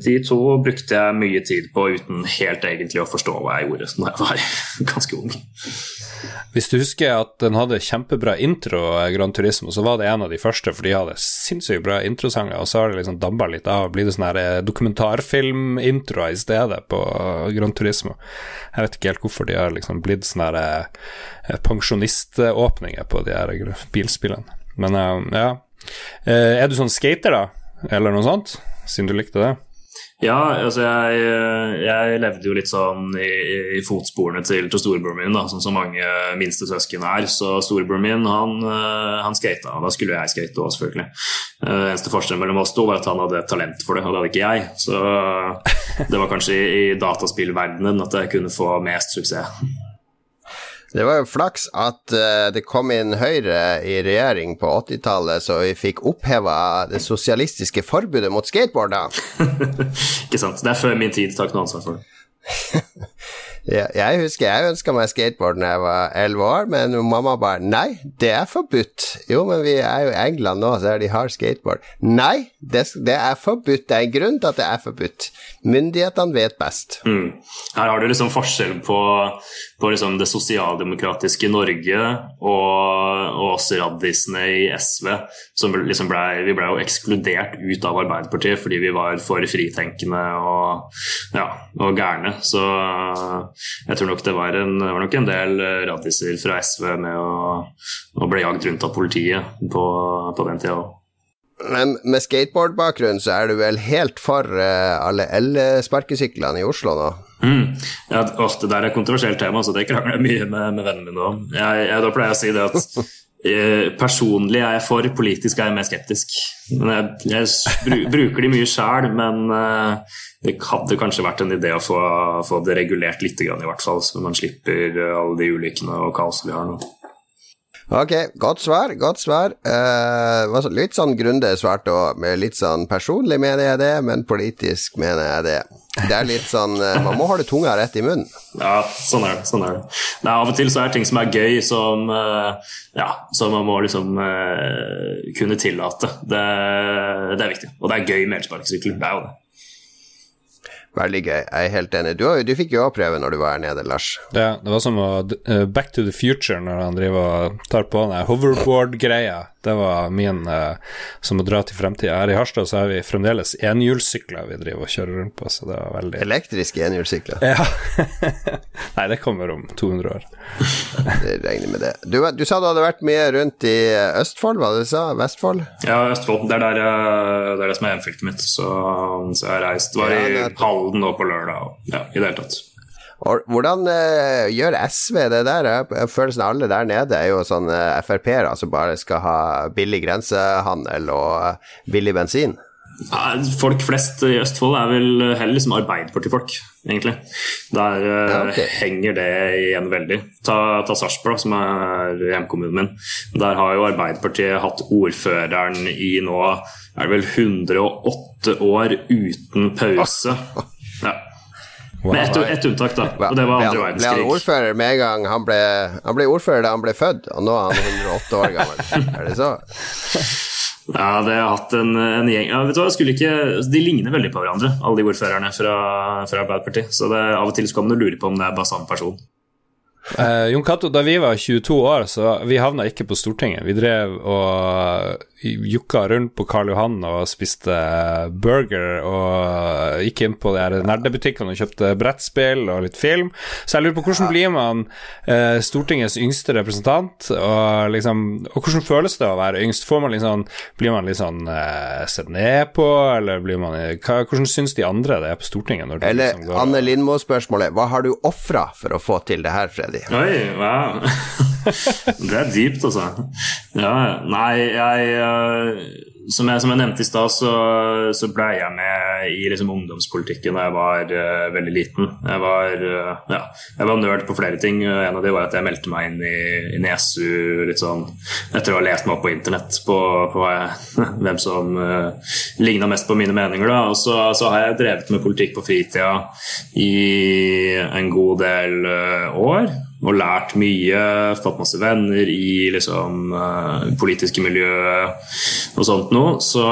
de to brukte jeg mye tid på uten helt egentlig å forstå hva jeg gjorde da jeg var ganske ung. Hvis du husker at den hadde kjempebra intro, Gran Turismo, så var det en av de første, for de hadde sinnssykt bra introsanger, og så har det liksom dabba litt av og blitt sånn her dokumentarfilmintroer i stedet på Gran Turismo. Jeg vet ikke helt hvorfor de har liksom blitt sånne pensjoniståpninger på de her bilspillene. Men ja. Er du sånn skater, da? Eller noe sånt? Siden du likte det? Ja, altså jeg, jeg, levde jo litt sånn i, i fotsporene til, til storebroren min, da, som så mange minste søsken er. Så storebroren min han, han skata, da skulle jeg skate òg, selvfølgelig. Uh, eneste forskjellen mellom oss to var at han hadde talent for det, og det hadde ikke jeg. Så det var kanskje i, i dataspillverdenen at jeg kunne få mest suksess. Det var jo flaks at uh, det kom inn Høyre i regjering på 80-tallet, så vi fikk oppheva det sosialistiske forbudet mot skateboard, da. Ikke sant. Det er før min tid. Takk noe ansvar for det. Jeg husker jeg ønska meg skateboard da jeg var elleve år, men mamma bare Nei, det er forbudt. Jo, men vi er jo i England nå, så de har skateboard. Nei, det, det, er forbudt. Det er en grunn til at det er forbudt. Myndighetene vet best. Mm. Her har du liksom forskjell på, på liksom det sosialdemokratiske Norge og, og oss raddisene i SV. Som liksom ble, vi ble jo ekskludert ut av Arbeiderpartiet fordi vi var for fritenkende og, ja, og gærne. Så jeg tror nok det var en, var nok en del raddiser fra SV med å, å bli jagd rundt av politiet på, på den tida òg. Men med skateboardbakgrunn så er du vel helt for uh, alle elsparkesyklene i Oslo nå? Mm. Ja, det der er et kontroversielt tema, så det krangler jeg mye med, med vennene mine om. Jeg, jeg, da pleier jeg å si det at uh, personlig er jeg for, politisk er jeg mer skeptisk. Men jeg, jeg bruker de mye sjæl, men uh, det hadde kanskje vært en idé å få, få det regulert litt, i hvert fall, så man slipper eh, alle de ulykkene og kaoset vi har nå. Ok, godt svar. Godt svar. Uh, litt sånn grundig svart òg, med litt sånn personlig mener jeg det, men politisk mener jeg det. Det er litt sånn uh, Man må holde tunga rett i munnen. Ja, sånn er det. Sånn er det. Nei, av og til så er det ting som er gøy, som, uh, ja, som man må liksom kunne tillate. Det, det, er viktig. Og det er gøy med elsparkesykkel. Det er jo det. Veldig gøy. Jeg er helt enig. Du, du fikk jo òg prøve når du var her nede, Lars. Ja, det var som å uh, Back to the Future når han driver og tar på den hoverboard-greia. Det var min eh, som å dra til fremtida. Her i Harstad så har vi fremdeles enhjulssykler vi driver og kjører rundt på, så det var veldig Elektriske enhjulssykler? Ja. Nei, det kommer om 200 år. det regner med det. Du, du, sa du hadde vært mye rundt i Østfold, hva du sa? Vestfold? Ja, Østfold. Det er der, det, er det som er hjemfylket mitt, så, så jeg har reist. Var i ja, Halden nå på lørdag, ja, i det hele tatt. Hvordan uh, gjør SV det der? Følelsen av alle der nede er jo sånn uh, Frp-ere som bare skal ha billig grensehandel og uh, billig bensin. Ja, folk flest i Østfold er vel heller liksom Arbeiderpartifolk, egentlig. Der ja, okay. henger det igjen veldig. Ta, ta Sarpsborg, som er hjemkommunen min. Der har jo Arbeiderpartiet hatt ordføreren i nå er det vel 108 år uten pause. Ja. Med ett et unntak, da. Og det var andre verdenskrig. Ble han ordfører med en gang han ble, han ble ordfører da han ble født, og nå er han 108 år gammel? Er det så? Ja, det har hatt en, en gjeng ja, vet du hva, ikke, De ligner veldig på hverandre, alle de ordførerne fra, fra Arbeiderpartiet. Så det, av og til så kan man lure på om det er bare samme person. Eh, Jon Cato, da vi var 22 år, så vi havna ikke på Stortinget. Vi drev og jukka rundt på Karl Johan og spiste burger og gikk inn på de nerdebutikkene og kjøpte brettspill og litt film. Så jeg lurer på hvordan blir man eh, Stortingets yngste representant, og liksom Og hvordan føles det å være yngst? Får man liksom Blir man litt sånn eh, sett ned på, eller blir man hva, Hvordan syns de andre det er på Stortinget? Når eller liksom Anne Lindmo-spørsmålet, hva har du ofra for å få til det her, Freddy? Oi, wow. det er dypt, altså. Ja, nei, jeg som jeg, som jeg, nevnte i stad, så, så ble jeg med i liksom, ungdomspolitikken da jeg var uh, veldig liten. Jeg var, uh, ja, jeg var nerd på flere ting. En av de var at jeg meldte meg inn i, i NESU litt sånn, etter å ha lest meg opp på internett på, på jeg, hvem som uh, ligna mest på mine meninger. Da. Og så, så, har jeg drevet med politikk på fritida i en god del uh, år. Og lært mye. Fått masse venner i liksom, uh, politiske miljøet og sånt noe. Så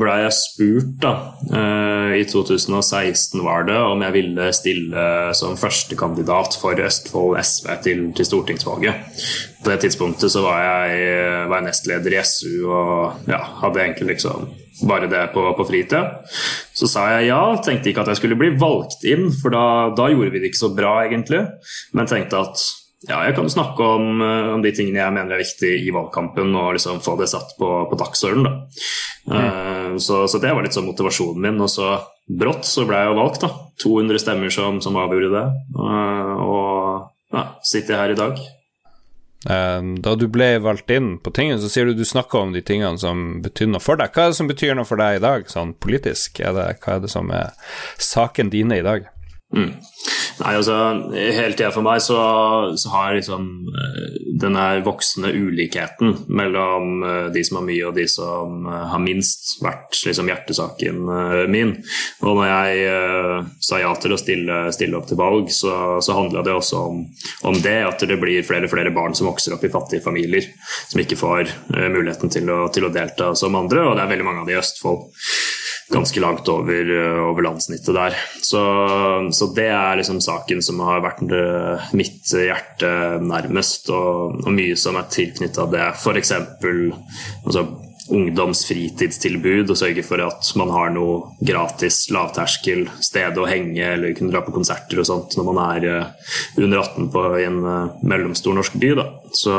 blei jeg spurt, da, uh, i 2016 var det, om jeg ville stille som førstekandidat for Østfold SV til, til stortingsvalget. På det tidspunktet så var jeg, var jeg nestleder i SU og ja, hadde egentlig liksom bare det på, på fritid. Så sa jeg ja, tenkte ikke at jeg skulle bli valgt inn, for da, da gjorde vi det ikke så bra, egentlig. Men tenkte at ja, jeg kan snakke om, eh, om, de tingene jeg mener er viktige i valgkampen, og liksom få det satt på, på dagsordenen. Mm. Uh, så, så, det var litt sånn motivasjonen min. Og så brått så ble jeg jo valgt. da. 200 stemmer som, som avgjorde det. Uh, og ja, sitter jeg her i dag. Ehm, da du ble valgt inn på tinget, så sier du du snakka om de tingene som betyr noe for deg. Hva er det som betyr noe for deg i dag, sånn politisk? Er det, hva er det som er saken dine i dag? Mm. Nei, altså, Hele tida for meg så, så har liksom den her voksende ulikheten mellom eh, de som har mye og de som eh, har minst, vært liksom hjertesaken min. Og når jeg uh, sa ja til å stille, stille opp til valg, så, så handla det også om, om, det. At det blir flere og flere barn som vokser opp i fattige familier, som ikke får uh, muligheten til å, til å delta som andre. Og det er veldig mange av de i Østfold ganske langt over, over landsnittet der. Så, så, det er liksom saken som har vært mitt hjerte nærmest, og, og mye som er tilknytta det. F.eks. Altså, ungdomsfritidstilbud og sørge for at man har noe gratis lavterskel sted å henge eller kunne dra på konserter og sånt når man er uh, under 18 på, i en mellomstor norsk by. Da. Så,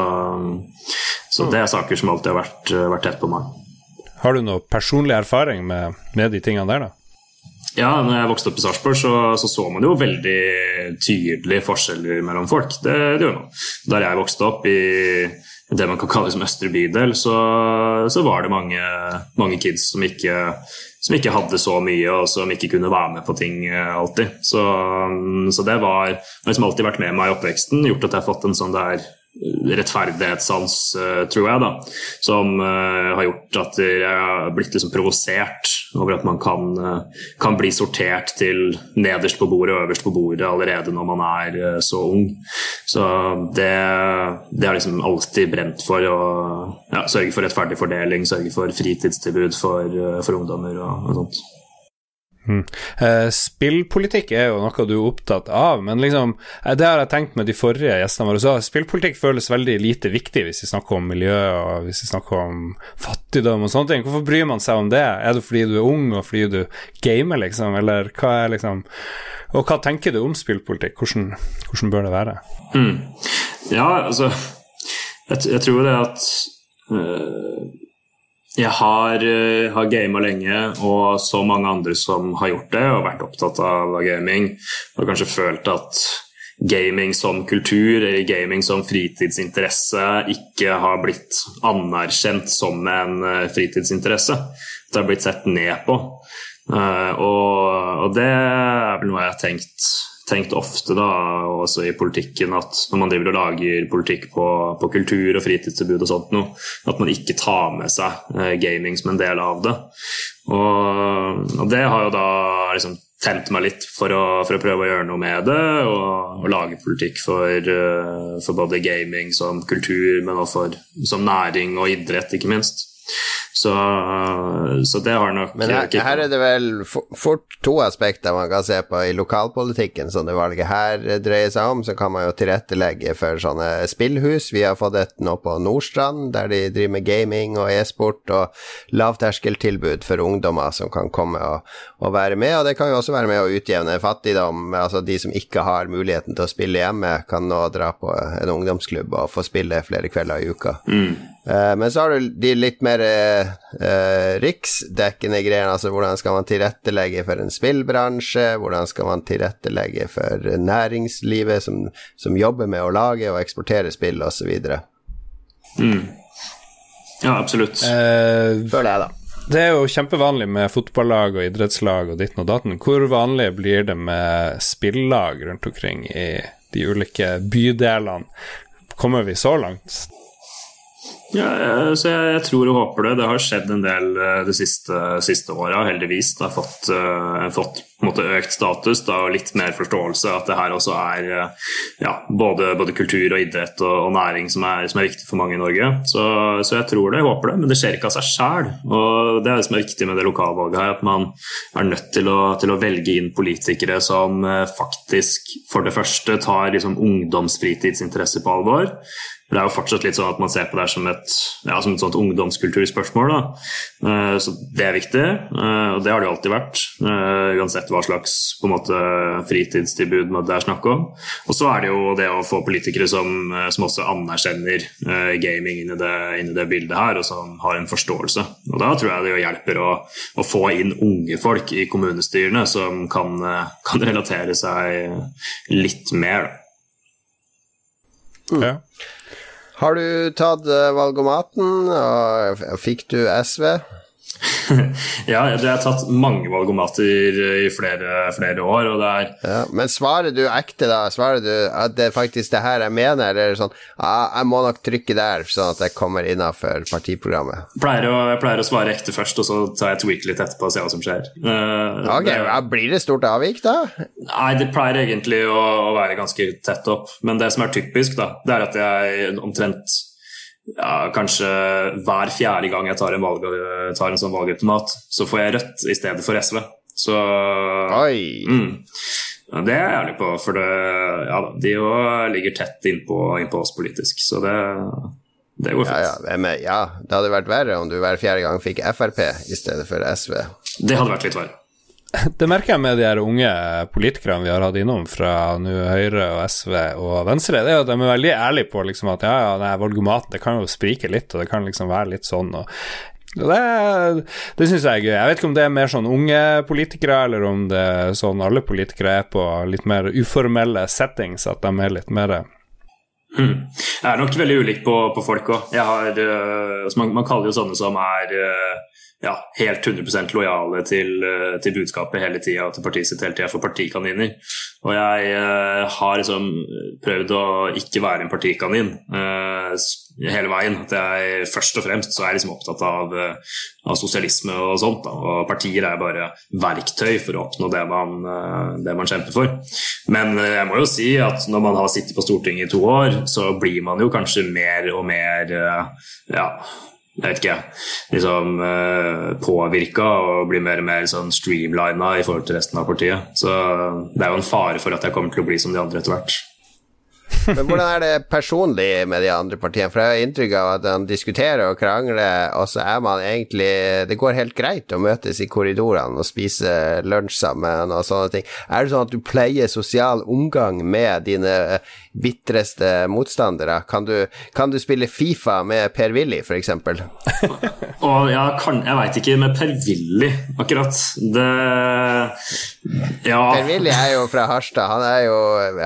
så det er saker som alltid har vært, vært tett på meg. Har du noe personlig erfaring med, med de tingene der, da? Ja, når jeg vokste opp i Sarpsborg, så, så, så man jo veldig tydelige forskjeller mellom folk. Det, det gjør man. Der jeg vokste opp i det man kan kalle som østre bydel, så, så var det mange, mange kids som ikke, som ikke, hadde så mye, og som ikke kunne være med på ting eh, alltid. Så, så det var, har liksom alltid vært med meg i oppveksten, gjort at jeg har fått en sånn der rettferdighetssans, eh, tror jeg, da, som uh, har gjort at jeg har blitt liksom provosert over at man kan, uh, kan, bli sortert til nederst på bordet og øverst på bordet allerede når man er så ung. Så det, det har liksom alltid brent for å ja, sørge for rettferdig fordeling, sørge for fritidstilbud for, for ungdommer og, og sånt. Mm. Uh, spillpolitikk er jo noe du er opptatt av, men liksom, uh, det har jeg tenkt med de forrige gjestene våre. Så spillpolitikk føles veldig lite viktig hvis vi snakker om miljø og hvis vi snakker om fattigdom og sånne ting. Hvorfor bryr man seg om det? Er det fordi du er ung og fordi du gamer, liksom, eller hva er liksom Og hva tenker du om spillpolitikk? Hvordan, hvordan bør det være? Mm. Ja, altså Jeg, jeg tror det at uh jeg har, uh, har gama lenge, og så mange andre som har gjort det og vært opptatt av gaming. Og kanskje følt at gaming som kultur gaming som fritidsinteresse ikke har blitt anerkjent som en uh, fritidsinteresse. Det har blitt sett ned på. Uh, og, og, det er vel noe jeg har tenkt tenkt ofte, da, også i politikken, at når man driver og lager politikk på, på kultur og fritidstilbud og sånt noe, at man ikke tar med seg eh, gaming som en del av det. Og, og det har jo da liksom tent meg litt for å, for å, prøve å gjøre noe med det, og, og lage politikk for, uh, for, både gaming som kultur, men også for, som næring og idrett, ikke minst. Så, så, det har nok Men her, her, er det vel fort to aspekter man kan se på i lokalpolitikken som det valget her dreier seg om. Så kan man jo tilrettelegge for sånne spillhus. Vi har fått et nå på Nordstrand, der de driver med gaming og e-sport og lavterskeltilbud for ungdommer som kan komme og, og, være med. Og det kan jo også være med å utjevne fattigdom. Altså de som ikke har muligheten til å spille hjemme, kan nå dra på en ungdomsklubb og få spille flere kvelder i uka. Mm. Uh, men så har du de litt mer uh, riksdekkende greiene, altså hvordan skal man tilrettelegge for en spillbransje, hvordan skal man tilrettelegge for næringslivet som, som jobber med å lage og eksportere spill, osv. Mm. Ja, absolutt. Uh, Føler jeg, da. Det er jo kjempevanlig med fotballag og idrettslag og ditten og datten. Hvor vanlig blir det med spillag rundt omkring i de ulike bydelene? Kommer vi så langt? Ja, så jeg, jeg, tror og håper det. Det har skjedd en del eh, de siste, siste åra, heldigvis. Det har fått, uh, fått måte, økt status da, og litt mer forståelse at det her også er uh, ja, både, både, kultur og idrett og, og næring som er, som er, viktig for mange i Norge. Så, så, jeg tror det, jeg håper det, men det skjer ikke av seg sjæl. Og det er det som er viktig med det lokalvalget her, at man er nødt til å, til å velge inn politikere som uh, faktisk for det første tar liksom, ungdomsfritidsinteresse på alvor. Det er jo fortsatt litt sånn at man ser på det som et, ja, som et sånt ungdomskulturspørsmål. Da. Uh, så det er viktig, uh, og det har det jo alltid vært. Uh, uansett hva slags på en måte, fritidstilbud det er snakk om. Og så er det jo det å få politikere som, som også anerkjenner gaming inn i, det, inn i, det, bildet her, og som har en forståelse. Og da tror jeg det hjelper å, å få inn unge folk i kommunestyrene som kan, kan relatere seg litt mer. Mm. Ja. Har du tatt eh, valgomaten, og fikk du SV? ja, jeg har tatt mange valgomater i flere, flere år, og det er ja, Men svarer du ekte, da? Svarer du at det er faktisk det her jeg mener, eller sånn ah, Jeg må nok trykke der, sånn at jeg kommer innafor partiprogrammet? Pleier å, jeg pleier å svare ekte først, og så tar jeg tweak litt etterpå og ser hva som skjer. Uh, ok, det, ja, Blir det stort avvik, da? Nei, det pleier egentlig å, å være ganske tett opp, men det som er typisk, da, det er at jeg omtrent ja, kanskje hver fjerde gang jeg tar en, valg, tar en sånn valgautomat, så får jeg Rødt i stedet for SV. Så! Mm, det er jeg ærlig på, for det, ja, de jo ligger tett innpå, innpå oss politisk. Så det, det går fint. Ja, ja, det hadde vært verre om du hver fjerde gang fikk Frp i stedet for SV. Det hadde vært litt verre. Det merker jeg med de her unge politikerne vi har hatt innom fra nå Høyre og SV og Venstre, det er at de er veldig ærlige på liksom at ja, ja, valgomaten det kan jo sprike litt, og det kan liksom være litt sånn. og det, det syns jeg er gøy. Jeg vet ikke om det er mer sånn unge politikere, eller om det er sånn alle politikere er på litt mer uformelle settings, at de er litt mer Mm. Det er nok veldig ulikt på, på folk òg. Uh, man, man, kaller jo sånne som er uh, ja, helt 100 lojale til, uh, til, budskapet hele tida til partiet sitt hele tida for partikaniner. Og jeg har liksom prøvd å ikke være en partikanin hele veien. At jeg først og fremst så er jeg liksom opptatt av, av sosialisme og sånt. Da. Og partier er bare verktøy for å oppnå det man, det man kjemper for. Men jeg må jo si at når man har sittet på Stortinget i to år, så blir man jo kanskje mer og mer eh, ja, jeg vet ikke, liksom uh, påvirka og blir mer og mer sånn streamlina i forhold til resten av partiet. Så det er jo en fare for at jeg kommer til å bli som de andre etter hvert. Men hvordan er det personlig med de andre partiene? For jeg har inntrykk av at han diskuterer og krangler, og så er man egentlig Det går helt greit å møtes i korridorene og spise lunsj sammen og sånne ting. Er det sånn at du pleier sosial omgang med dine bitreste motstandere? Kan du, kan du spille Fifa med Per-Willy, f.eks.? og ja, kan, jeg veit ikke med Per-Willy, akkurat. Det Ja. Per-Willy er jo fra Harstad. Han er jo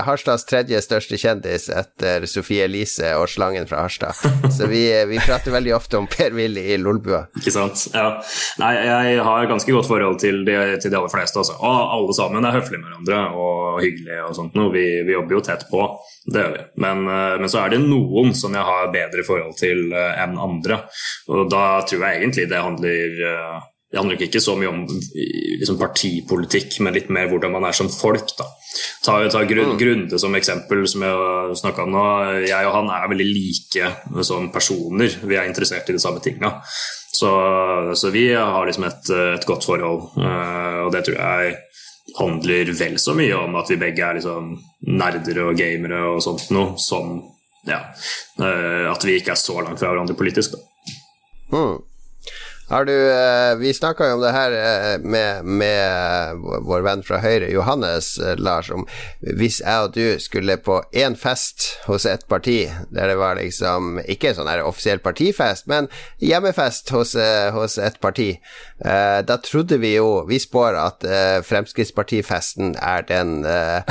Harstads tredje største kjendis etter Sofie Elise og Slangen fra Harstad. Så vi, vi prater veldig ofte om Per-Willy i Lolbua. Ikke sant. Ja. Nei, jeg har ganske godt forhold til de, til de aller fleste, altså. Og alle sammen er høflige med hverandre og hyggelige og sånt noe. Vi, vi jobber jo tett på. Det gjør vi. Men, eh, men, så er det noen som jeg har bedre forhold til eh, enn andre. Og da tror jeg egentlig det handler eh, det handler ikke så mye om liksom, partipolitikk, men litt mer hvordan man er som folk. da. Ta, ta grunn, mm. Grunde som eksempel, som jeg snakka om nå. Jeg og han er veldig like som personer. Vi er interessert i de samme tinga. Så, så, vi har liksom et, et godt forhold, og det tror jeg handler vel så mye om at vi begge er liksom nerder og gamere og sånt noe, som ja, uh, at vi ikke er så langt fra hverandre politisk. da. Mm. Har du, eh, vi snakka jo om det her eh, med, med, vår venn fra Høyre, Johannes Lars, om hvis jeg og du skulle på én fest hos et parti, der det var liksom ikke sånn her offisiell partifest, men hjemmefest hos, hos et parti, da trodde vi jo Vi spår at Fremskrittspartifesten er den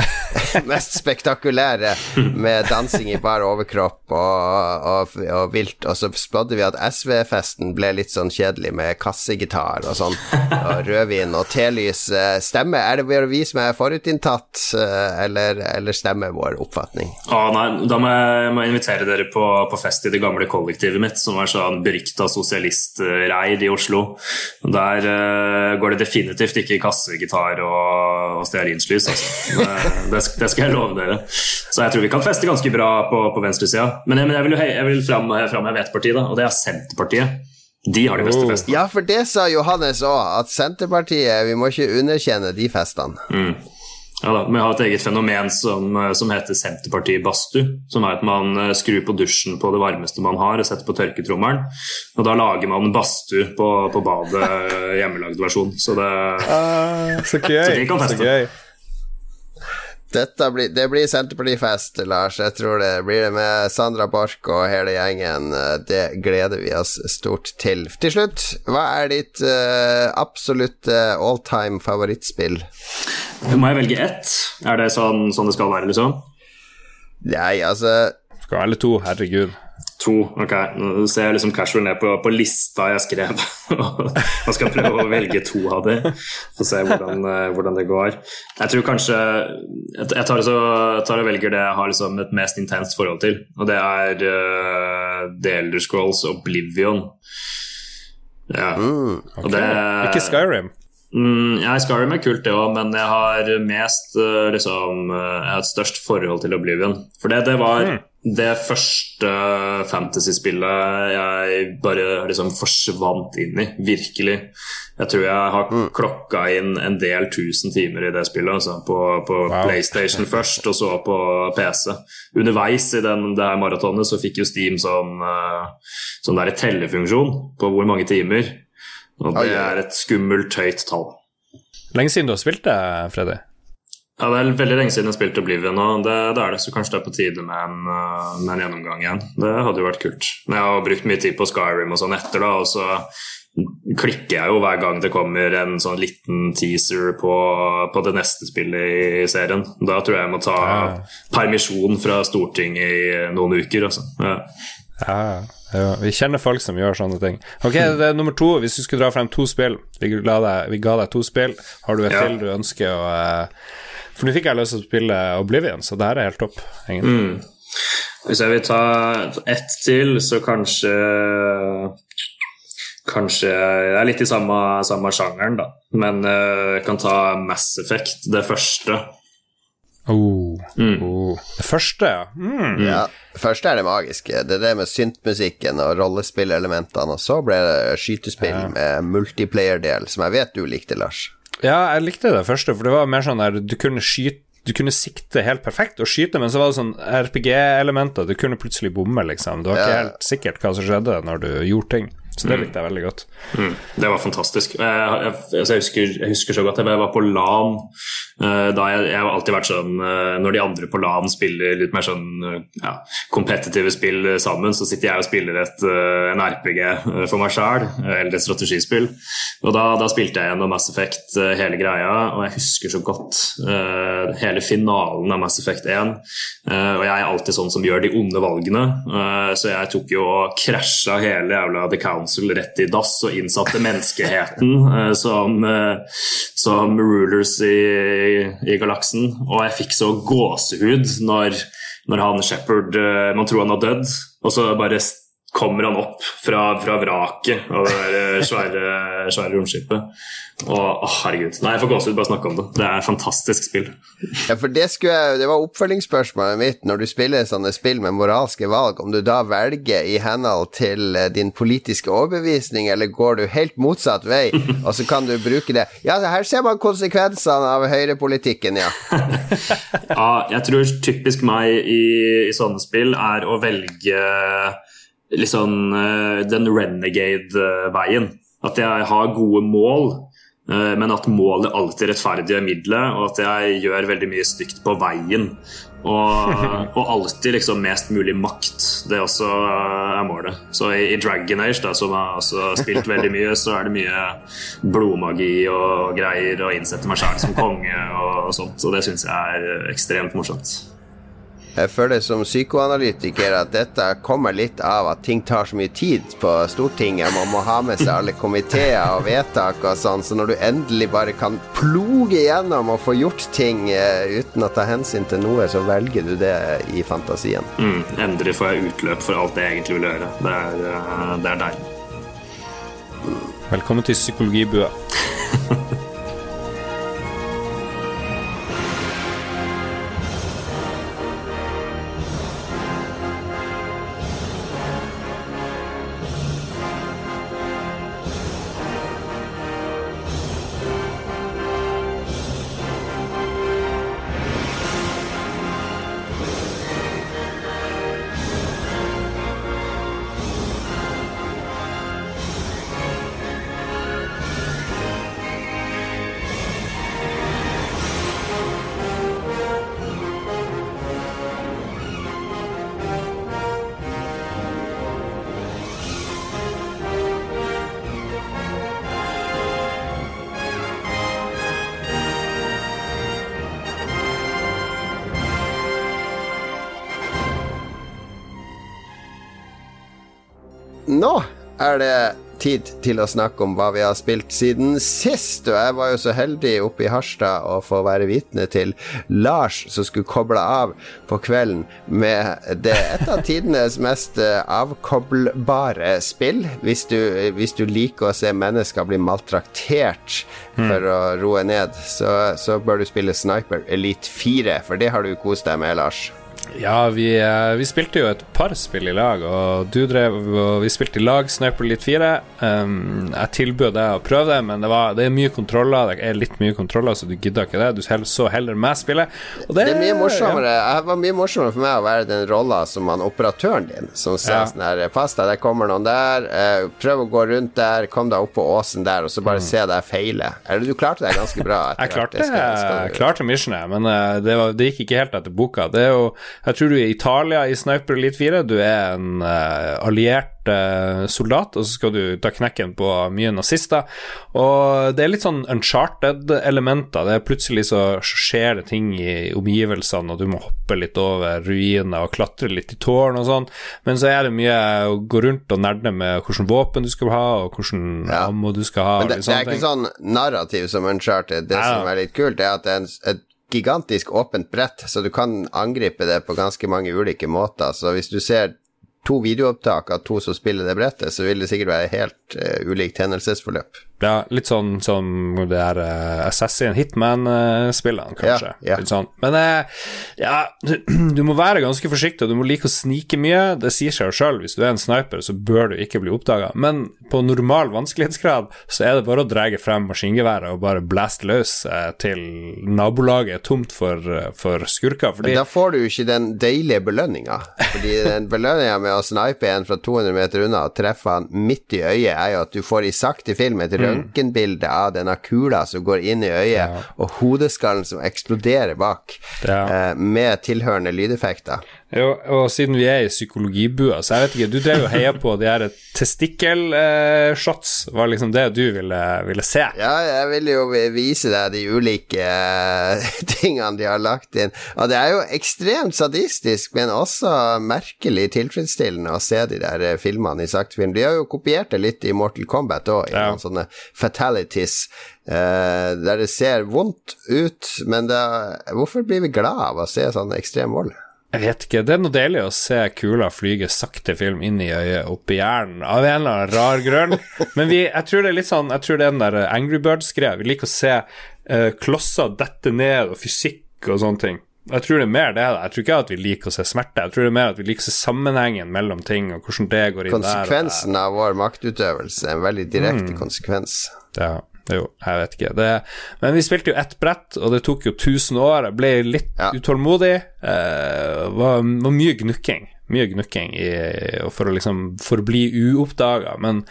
mest spektakulære, med dansing i bar overkropp og, og, og vilt, og så spådde vi at SV-festen ble litt sånn kjedelig egentlig, med kassegitar og sånn, og rødvin og telys. Stemmer? Er det vi som er forutinntatt, eller, eller stemmer vår oppfatning? Ah, nei, da må jeg, må invitere dere på, på, fest i det gamle kollektivet mitt, som er sånn berykta sosialistreir i Oslo. Der uh, går det definitivt ikke kassegitar og, og stearinslys, altså. Det, det, skal jeg love dere. Så jeg tror vi kan feste ganske bra på, på venstresida. Men, men, jeg vil, jeg vil framheve ett parti, da, og det er Senterpartiet. De har de beste oh. festene. Ja, for det sa Johannes òg, at Senterpartiet Vi må ikke underkjenne de festene. Mm. Ja da, Vi har et eget fenomen som, som heter Senterparti-badstue. Som er at man eh, skrur på dusjen på det varmeste man har og setter på tørketrommelen. Og da lager man badstue på, på badet, eh, hjemmelagd versjon. Så det, uh, så gøy. Så de kan feste. Så gøy. Blir, det blir Senterpartifest, Lars. Jeg tror det blir det med Sandra Borch og hele gjengen. Det gleder vi oss stort til. Til slutt, hva er ditt uh, absolutte all time favorittspill? Må jeg velge ett? Er det sånn, sånn det skal være, liksom? Nei, altså Skal være to, herregud. To. Ok, nå ser jeg liksom casual ned på, på lista jeg skrev. og skal prøve å velge to av de, få se hvordan, eh, hvordan, det går. Jeg tror kanskje Jeg tar, så, tar og velger det jeg har liksom et mest intenst forhold til, og det er uh, The Elder Scrolls Oblivion. Ja. Mm, okay. det, Ikke Skyrim? Mm, ja, Skyrim er kult, det òg, men jeg har mest uh, liksom, Jeg har et størst forhold til Oblivion. For det, det var mm det første fantasy-spillet jeg bare liksom forsvant inn i, virkelig. Jeg tror jeg har mm. klokka inn en del tusen timer i det spillet. Altså, på, på wow. PlayStation først, og så på PC. Underveis i den, det her maratonet så fikk jo Steam sånn, uh, sånn der tellefunksjon på hvor mange timer. Og det er et skummelt høyt tall. Lenge siden du har spilt det, Freddy? Ja, Det er veldig lenge siden jeg spilte Oblivion, og det, det, er det, så kanskje det er på tide med en, uh, med en, gjennomgang igjen. Det hadde jo vært kult. Men jeg har brukt mye tid på Skyrim og sånn etter, da, og så klikker jeg jo hver gang det kommer en sånn liten teaser på, på det neste spillet i serien. Da tror jeg jeg må ta ja. permisjon fra Stortinget i noen uker, altså. Ja. Ja, ja, vi kjenner folk som gjør sånne ting. Ok, det er nummer to. Hvis du skulle dra frem to spill Vi ga deg, vi ga deg to spill. Har du et ja. til du ønsker å uh, for nå fikk jeg lyst til å spille Oblivion, så det her er helt topp. Mm. Hvis jeg vil ta ett til, så kanskje Kanskje Jeg er litt i samme, samme sjangeren, da. Men uh, jeg kan ta Mass Effect, det første. Oh. Mm. oh. Det første, ja. Mm. ja. Det første er det magiske. Det er det med syntmusikken og rollespillelementene. Og så ble det skytespill ja. med multiplayer-del, som jeg vet du likte, Lars. Ja, jeg likte det første, for det var mer sånn der du kunne skyte du kunne sikte helt perfekt og skyte, men så var det sånn RPG-elementer. Du kunne plutselig bomme, liksom. Det var ikke helt sikkert hva som skjedde når du gjorde ting. Så det mm. likte jeg veldig godt. Mm. Det var fantastisk. Jeg, jeg, jeg, husker, jeg, husker, så godt jeg var på LAN. Uh, da jeg, har alltid vært sånn uh, Når de andre på LAN spiller litt mer sånn ja, kompetitive spill sammen, så sitter jeg og spiller et, en RPG for meg sjæl, eller et strategispill. Og da, da, spilte jeg gjennom Mass Effect hele greia, og jeg husker så godt hele finalen av Mass Effect 1. og jeg er alltid sånn som gjør de onde valgene, så jeg tok jo og krasja hele jævla The Council Council rett i dass og innsatte menneskeheten eh, som, eh, som, rulers i, i, galaksen. Og jeg fikk så gåsehud når, når han Shepherd eh, Man tror han har dødd, og så bare kommer han opp fra, fra vraket av det der svære, svære romskipet. Og å, herregud. Nei, jeg får gåsehud bare snakke om det. Det er et fantastisk spill. Ja, for det, jeg, det var oppfølgingsspørsmålet mitt når du spiller sånne spill med moralske valg, om du da velger i henhold til eh, din politiske overbevisning, eller går du helt motsatt vei, og så kan du bruke det Ja, her ser man konsekvensene av høyrepolitikken, ja. ja, jeg tror typisk meg i, i sånne spill er å velge liksom den renegade-veien. At jeg har gode mål Eh, men at målet alltid rettferdiggjør middelet, og at jeg gjør veldig mye stygt på veien. Og, og, alltid liksom mest mulig makt. Det også er målet. Så i, i Dragon Age, da, som jeg har spilt veldig mye, så er det mye blodmagi og greier, og innsette meg sjæl som konge og, og sånt. Og det syns jeg er ekstremt morsomt. Jeg føler som psykoanalytiker at dette kommer litt av at ting tar så mye tid på Stortinget. Man må ha med seg alle komiteer og vedtak og sånn, så når du endelig bare kan ploge gjennom og få gjort ting uh, uten å ta hensyn til noe, så velger du det i fantasien. Mm, endelig får jeg utløp for alt det jeg egentlig vil gjøre. Det er, uh, det er deilig. Velkommen til psykologibua. tid til å snakke om hva vi har spilt siden sist. Og jeg var jo så heldig oppe i Harstad å få være vitne til Lars som skulle koble av på kvelden med det et av tidenes mest eh, avkoblbare spill. Hvis du, hvis du liker å se mennesker bli maltraktert for å roe ned, så, så bør du spille Sniper Elite 4, for det har du kost deg med, Lars. Ja, vi, eh, vi, spilte jo et par spill i lag, og du drev og vi spilte i lag Sniper Elite 4. Um, jeg tilbød deg å prøve det, men det, var, det, er mye kontroller. Det er litt mye kontroller, så du gidda ikke det. Du så heller meg spille. Det, det, er mye morsommere ja. Det var mye morsommere for meg å være den rolla som han operatøren din, som sier ja. sånn her Pass deg, der kommer noen der. Uh, prøv å gå rundt der, kom deg opp på åsen der, og så bare mm. se deg feile. Eller du klarte deg ganske bra. jeg klarte, skal, skal klarte missionet, men uh, det, var, det gikk ikke helt etter boka. Det er jo jeg tror du er i Italia i Sniper Elite 4. Du er en uh, alliert uh, soldat, og så skal du ta knekken på mye nazister. Og det er litt sånn uncharted-elementer. Det er Plutselig så skjer det ting i omgivelsene, og du må hoppe litt over ruiner og klatre litt i tårn og sånn. Men så er det mye å gå rundt og nerde med hvilken våpen du skal ha, og hvilken ja. ammo du skal ha. Men det, det er ikke sånn narrativ som uncharted. Det ja. som er litt kult, er at det er en, et gigantisk åpent brett, så du kan angripe det på ganske mange ulike måter. Så hvis du ser to videoopptak av to som spiller det brettet, så vil det sikkert være helt uh, ulikt hendelsesforløp. Ja, litt sånn som det er uh, Assassin Hitman-spillene, kanskje. Yeah, yeah. Sånn. Men uh, ja, du må være ganske forsiktig, og du må like å snike mye. Det sier seg jo sjøl, hvis du er en sniper, så bør du ikke bli oppdaga. Men på normal vanskelighetsgrad så er det bare å dra frem maskingeværet og bare blaste løs uh, til nabolaget er tomt for, for skurker. Fordi Men da får du jo ikke den deilige belønninga. Fordi den belønninga med å snipe en fra 200 meter unna og treffe han midt i øyet, er jo at du får i sakte film til Mm. Røntgenbilde av denne kula som går inn i øyet, ja. og hodeskallen som eksploderer bak, ja. eh, med tilhørende lydeffekter. Jo, og siden vi er i psykologibua, så jeg vet ikke Du drev jo heia på de her testikkelshots. Eh, var liksom det du ville, ville, se? Ja, jeg ville jo vise deg de ulike eh, tingene de har lagt inn. Og det er jo ekstremt sadistisk, men også merkelig tilfredsstillende å se de der eh, filmene i sakte film. De har jo kopiert det litt i Mortal Kombat òg, i ja. noen sånne fatalities. Eh, der det ser vondt ut, men det, hvorfor blir vi glad av å se sånn ekstrem vold? Jeg vet ikke. Det er noe deilig å se kula flyge sakte film inn i øyet, opp i hjernen, av en eller annen rar grunn. Men vi, jeg tror det er litt sånn Jeg tror det er den der Angry Birds-greia. Vi liker å se uh, klosser dette ned, og fysikk og sånne ting. Jeg tror det er mer det. Jeg tror ikke at vi liker å se smerte. Jeg tror det er mer at vi liker å se sammenhengen mellom ting, og hvordan det går inn der. Konsekvensen av vår maktutøvelse, er en veldig direkte mm. konsekvens. Ja. Jo, jeg vet ikke. Det, men vi spilte jo ett brett, og det tok jo 1000 år. Jeg ble litt ja. utålmodig. Eh, var, var mye gnukking. Mye gnukking i, for å liksom forbli bli uoppdaga, men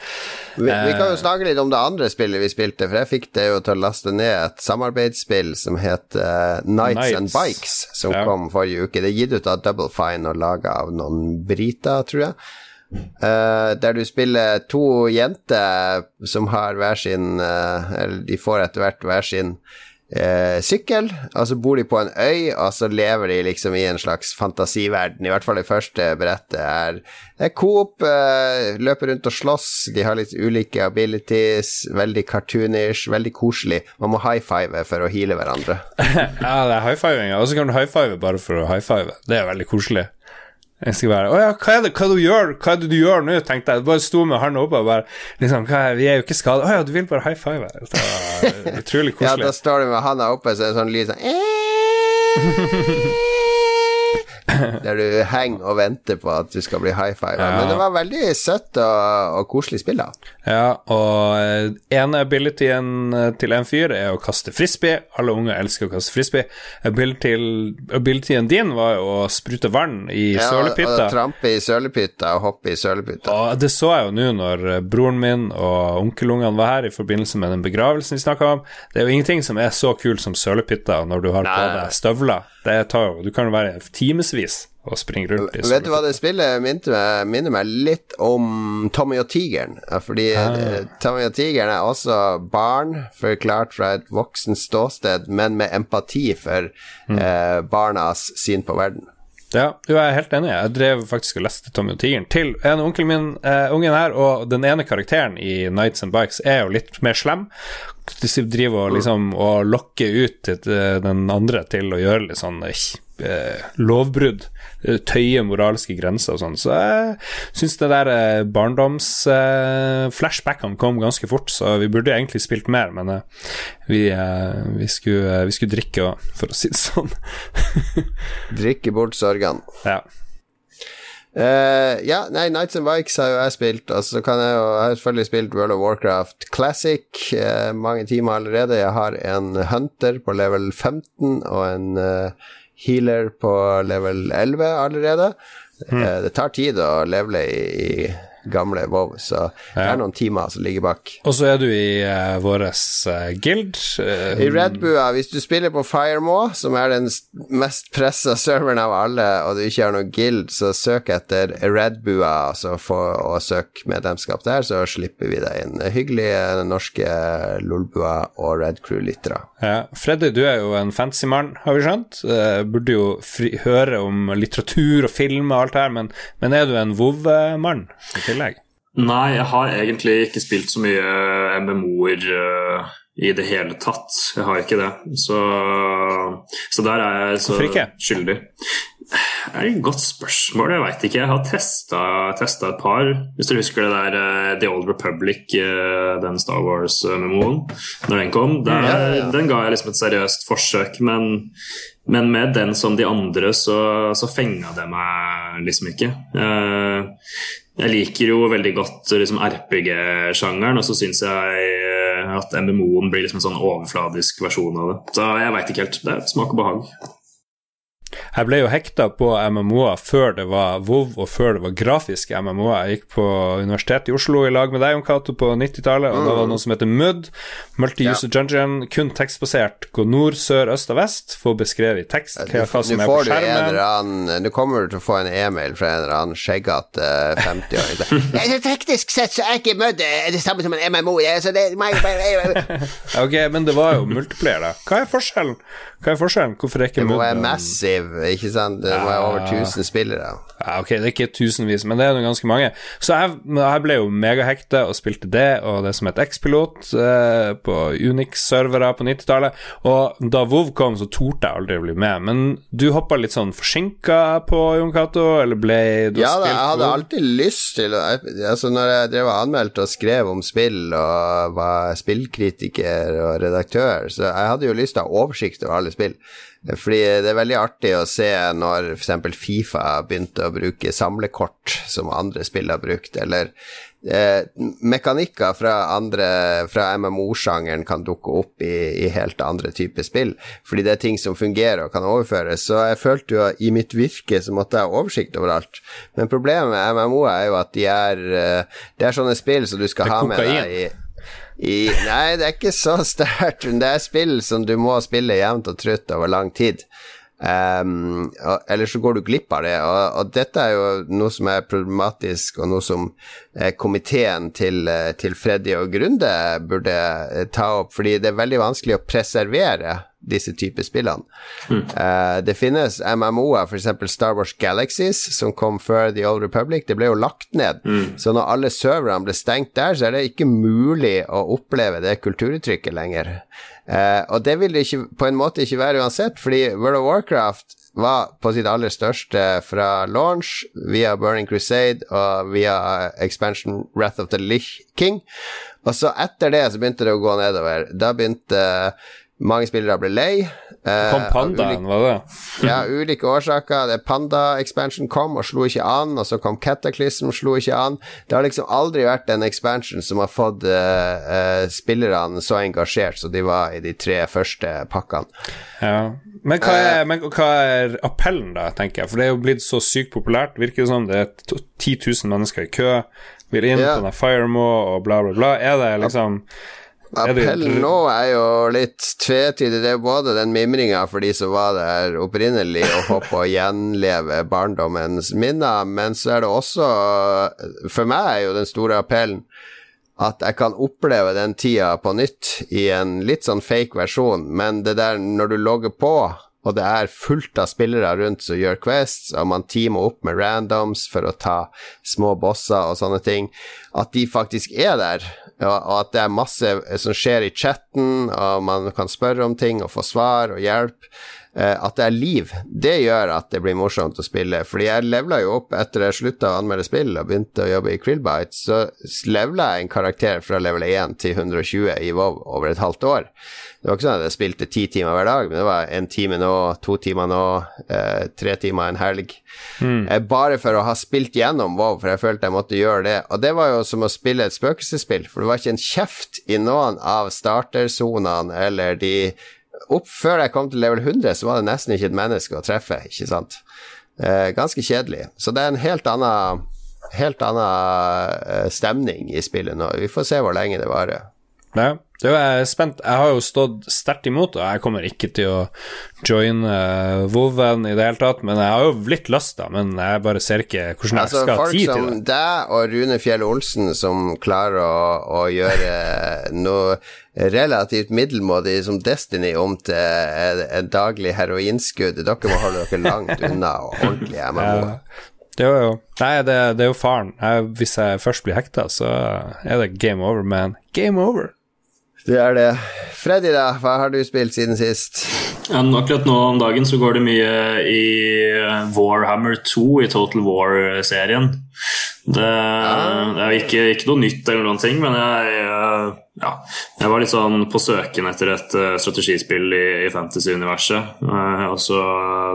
vi, vi, kan jo eh, snakke litt om det andre spillet vi spilte, for jeg fikk det jo til å laste ned et samarbeidsspill som het uh, Nights, Nights, and Bikes, som ja. kom forrige uke. Det er gitt ut av Double Fine og laga av noen briter, tror jeg. Uh, der du spiller to jenter som har hver sin uh, Eller de får etter hvert hver sin uh, sykkel, og så bor de på en øy, og så lever de liksom i en slags fantasiverden. I hvert fall det første brettet er, er Coop, løper rundt og slåss, de har litt ulike abilities, veldig cartoonish, veldig koselig. Man må high five for å heale hverandre. ja, det er high fiving, og så kan du high five bare for å high five. Det er veldig koselig. Jeg skal bare Å ja, hva er det hva du gjør Hva er det du gjør nå? tenkte jeg. Bare sto med hånda oppe og bare liksom, er, Vi er jo ikke skada. Å ja, du vil bare high five? Det var utrolig koselig. ja, da står du med hånda oppe, så er det sånn lyd sånn Der du henger og venter på at du skal bli high five. Ja. Men det var veldig søtt og, og koselig spill, da. Ja, og ene abilityen til en fyr er å kaste frisbee. Alle unge elsker å kaste frisbee. Abilityen din var jo å sprute vann i ja, sølepytta. Trampe i sølepytta og hoppe i sølepytta. Og det så jeg jo nå når broren min og onkelungene var her i forbindelse med den begravelsen vi snakka om. Det er jo ingenting som er så kult som sølepytta når du har Nei. på deg støvler. Det tar Du kan jo være timevis og springe rundt i Vet du hva det spillet minner meg, minner meg litt om Tommy og tigeren? Fordi ah. Eh, Tommy og tigeren er også barn, forklart fra et voksen ståsted, men med empati for mm. eh, barnas syn på verden. Ja, jeg er helt enig. Jeg drev faktisk og leste Tommy og tigeren til en onkel min, eh, ungen her, og den ene karakteren i Nights and Bikes er jo litt mer slem. Driver og liksom og lokker ut uh, den andre til å gjøre litt sånn uh, lovbrudd. Tøye moralske grenser og sånn. Så jeg syns det der barndoms-flashbackene kom ganske fort, så vi burde egentlig spilt mer, men vi, vi, skulle, vi skulle drikke òg, for å si det sånn. drikke bort sorgen sorgene. Ja. Uh, ja, nei, Nights and Bikes har jo jeg spilt, og så kan jeg jo Jeg har selvfølgelig spilt World of Warcraft Classic uh, mange timer allerede. Jeg har en Hunter på level 15 og en uh, healer på level 11 allerede. Mm. det tar tid å levele i, i gamle WoW, så det er noen timer som ligger bak. Og så er du i uh, vår uh, guild. Uh, I Redbua, hvis du spiller på Firemaw, som er den mest pressa serveren av alle, og du ikke har noen guild, så søk etter Redbua altså for å søke medlemskap der, så slipper vi deg inn. Hyggelige norske Lolbua og Red Crew-lyttere. Ja. Freddy, du er jo en fancy mann, har vi skjønt. burde jo fri, høre om litteratur og film og alt det her, men, men er du en WoW-mann? Tillegg? Nei, jeg har egentlig ikke spilt så mye eh, MMO-er uh, i det hele tatt. Jeg har ikke det. Så, så der er jeg så skyldig. Det er et godt spørsmål, jeg veit ikke. Jeg har testa et par. Hvis dere husker det der uh, The Old Republic, uh, den Star Wars-memoen, når den kom. Der, ja, ja, ja. Den ga jeg liksom et seriøst forsøk, men, men med den som de andre så, så fenga det meg liksom ikke. Uh, jeg liker jo veldig godt liksom, RPG-sjangeren, og så syns jeg eh, at MMO-en blir liksom en sånn overfladisk versjon av det. Så jeg veit ikke helt. Det er smak og behag. Jeg ble jo hekta på MMO-er før det var WoW og før det var grafiske MMO-er. Jeg gikk på Universitetet i Oslo i lag med deg, Jon Cato, på 90-tallet, og mm. da var det noe som heter MUD, Multi-User ja. Dungeon, kun tekstbasert. Gå nord, sør, øst og vest, få beskrevet i tekst hva, hva som er på skjermen. Nå kommer du til å få en e-mail fra en eller annen skjeggete uh, 50-åring. Teknisk sett så er ikke MUD eh, det samme som en MMO. Så det, ok, men det var jo multiplier, da. Hva er forskjellen? Hva er forskjellen? Hvorfor er ikke MUD Det må være massive, ikke sant? Det var over 1000 spillere. Ja, ok, det er ikke tusenvis, men det er ganske mange. Så jeg, jeg ble jo megahekta og spilte det og det som het X-Pilot eh, på Unix-servere på 90-tallet. Og da WoW kom, så torde jeg aldri å bli med. Men du hoppa litt sånn forsinka på Jon Cato, eller ble du Ja, da, jeg hadde WoW? alltid lyst til å Altså, når jeg drev og anmeldte og skrev om spill og var spillkritiker og redaktør, så jeg hadde jo lyst til å ha oversikt over alle spill. Fordi det er veldig artig å se når f.eks. Fifa begynte å bruke samlekort som andre spill har brukt, eller eh, mekanikker fra, fra MMO-sjangeren kan dukke opp i, i, helt andre typer spill, fordi det er ting som fungerer og kan overføres. Så jeg følte jo i mitt virke så måtte jeg ha oversikt over alt. Men problemet med MMO er jo at de er, eh, det er sånne spill som du skal ha med deg i i, nei, det er ikke så sterkt. Det er spill som du må spille jevnt og trutt over lang tid. Um, eller så går du glipp av det. Og, og, dette er jo noe som er problematisk, og noe som eh, komiteen til, eh, til Freddy og Grunde burde eh, ta opp, fordi det er veldig vanskelig å preservere disse typer spillene. Mm. Uh, det finnes MMO-er, f.eks. Star Wars Galaxies, som kom før The Old Republic. Det ble jo lagt ned. Mm. Så når alle serverne ble stengt der, så er det ikke mulig å oppleve det kulturuttrykket lenger. Uh, og det vil det ikke, på en måte ikke være uansett, fordi World of Warcraft var på sitt aller største fra launch, via Burning Crusade og via expansion Wrath of the Lich King. Og så etter det så begynte det å gå nedover. Da begynte mange spillere å bli lei. Eh, kom pandaen, var det? ja, ulike årsaker. Det Panda-expansion kom og slo ikke an, og så kom Cataclysm og slo ikke an. Det har liksom aldri vært en expansion som har fått uh, uh, spillerne så engasjert som de var i de tre første pakkene. Ja. Men hva, er, men hva er appellen, da, tenker jeg? For det er jo blitt så sykt populært. Virker det som det er 10 000 mennesker i kø, vil inn ja. på den Firemo og bla, bla, bla. Er det liksom Appellen nå er jo litt tvetydig. Det er både den mimringa for de som var der opprinnelig, og håper å gjenleve barndommens minner, men så er det også For meg er jo den store appellen at jeg kan oppleve den tida på nytt i en litt sånn fake versjon, men det der når du logger på og det er fullt av spillere rundt som gjør quests, og man teamer opp med randoms for å ta små bosser og sånne ting, at de faktisk er der, og at det er masse som skjer i chatten, og man kan spørre om ting og få svar og hjelp. Eh, at det er liv, det gjør at det blir morsomt å spille. Fordi jeg levela jo opp etter jeg slutta å anmelde spill og begynte å jobbe i Krillbite, så levela jeg en karakter fra level 1 til 120 i WoW over et halvt år. Det var ikke sånn at jeg spilte ti timer hver dag, men det var en time nå, to timer nå, eh, tre timer en helg. Mm. Eh, bare for å ha spilt gjennom WoW, for jeg følte jeg måtte gjøre det. Og det var jo som å spille et spøkelsesspill, for det var ikke en kjeft i noen av startersonene eller de opp før jeg kom til level 100, så var det nesten ikke et menneske å treffe, ikke sant. Eh, ganske kjedelig. Så det er en helt annen, helt annen eh, stemning i spillet nå. Vi får se hvor lenge det varer. Ja. Det er jeg spent. Jeg har jo stått sterkt imot, og jeg kommer ikke til å joine uh, Voven i det hele tatt, men jeg har jo litt lyst, da, men jeg bare ser ikke hvordan altså, jeg skal ha tid til det. Folk som deg og Rune Fjell Olsen som klarer å, å gjøre noe relativt middelmådig som Destiny om til en daglig heroinskudd, dere må holde dere langt unna og ordentlig MMO. Ja. Det er jo, nei, det, det er jo faren. Jeg, hvis jeg først blir hekta, så er det game over, man. Game over. Det er det. Freddy, da, hva har du spilt siden sist? Ja, akkurat nå om dagen så går det mye i Warhammer 2 i Total War-serien. Det, ah. det, er ikke, ikke, noe nytt eller noen ting, men jeg, ja, jeg var litt sånn på søken etter et uh, strategispill i, i fantasy-universet. Uh, og så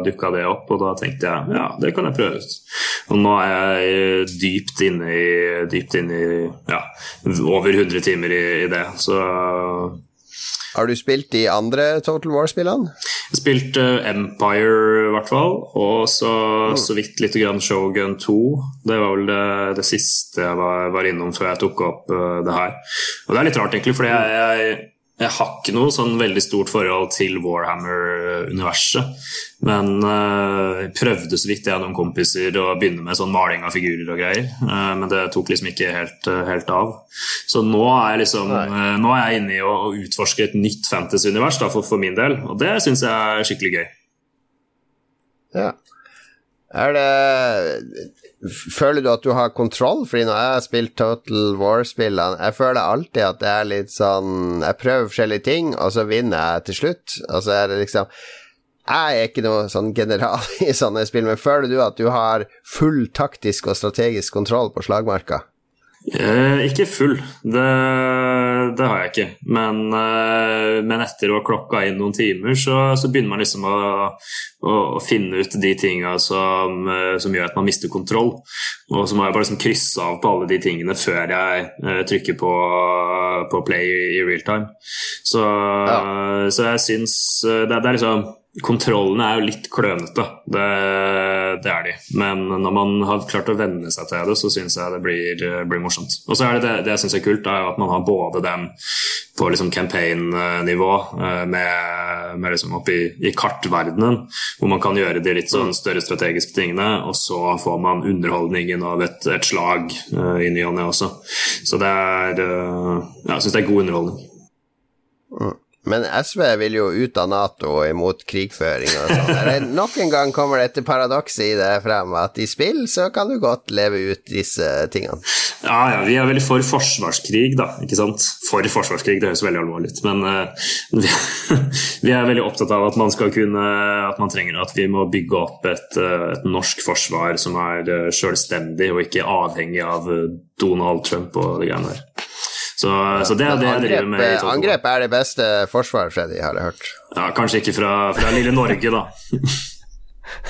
dukka det opp, og da tenkte jeg ja, det kan jeg prøve ut. Og nå er jeg dypt inne i, dypt inne i ja, over 100 timer i, i det, så har du spilt de andre Total War-spillene? Jeg spilte uh, Empire, i hvert fall. Og så, mm. så vidt litt grann Shogun 2. Det var vel det, det siste jeg var, var, innom før jeg tok opp uh, det her. Og det er litt rart, egentlig, fordi jeg, jeg jeg har ikke noe sånn veldig stort forhold til Warhammer-universet. Men uh, prøvde så vidt jeg hadde noen kompiser å begynne med sånn maling av figurer og greier. Uh, men det tok liksom ikke helt, uh, helt av. Så nå er, jeg liksom, nå er jeg inne i å, å utforske et nytt fantasy-univers for, for, min del. Og det syns jeg er skikkelig gøy. Ja. Er det Føler du at du har kontroll? Fordi når jeg har spilt Total War-spillene, jeg føler alltid at det er litt sånn Jeg prøver forskjellige ting, og så vinner jeg til slutt. Og så er det liksom Jeg er ikke noe sånn general i sånne spill, men føler du at du har full taktisk og strategisk kontroll på slagmarka? Eh, ikke full, det, det, har jeg ikke. Men, eh, men, etter å ha klokka inn noen timer, så, så begynner man liksom å, å, å, finne ut de tinga som, eh, som, gjør at man mister kontroll. Og så må jeg bare liksom krysse av på alle de tingene før jeg eh, trykker på, på, play i real time. Så, ja. så jeg syns det, det, er liksom Kontrollene er jo litt klønete, det, det, er de. Men når man har klart å venne seg til det, så syns jeg det blir, blir morsomt. Og så er det det, det jeg syns er kult, er at man har både den på liksom campaign-nivå, eh, med, med liksom oppe i, i kartverdenen, hvor man kan gjøre de litt sånn større strategiske tingene, og så får man underholdningen av et, et slag uh, i ny og ne også. Så det er uh, Jeg syns det er god underholdning. Men SV vil jo ut av Nato imot krigføring og sånn. Nok en gang kommer dette paradokset i det frem, at i spill så kan du godt leve ut disse tingene. Ja, ja, vi er veldig for forsvarskrig, da. ikke sant? For forsvarskrig, det høres veldig alvorlig ut. Men uh, vi, vi, er veldig opptatt av at man skal kunne At man trenger at vi må bygge opp et, uh, et norsk forsvar som er uh, selvstendig og ikke avhengig av Donald Trump og de greiene der. Så, så, det er det jeg driver med. Eh, angrep er det beste forsvaret, Freddy, har jeg hørt. Ja, kanskje ikke fra, fra lille Norge, da.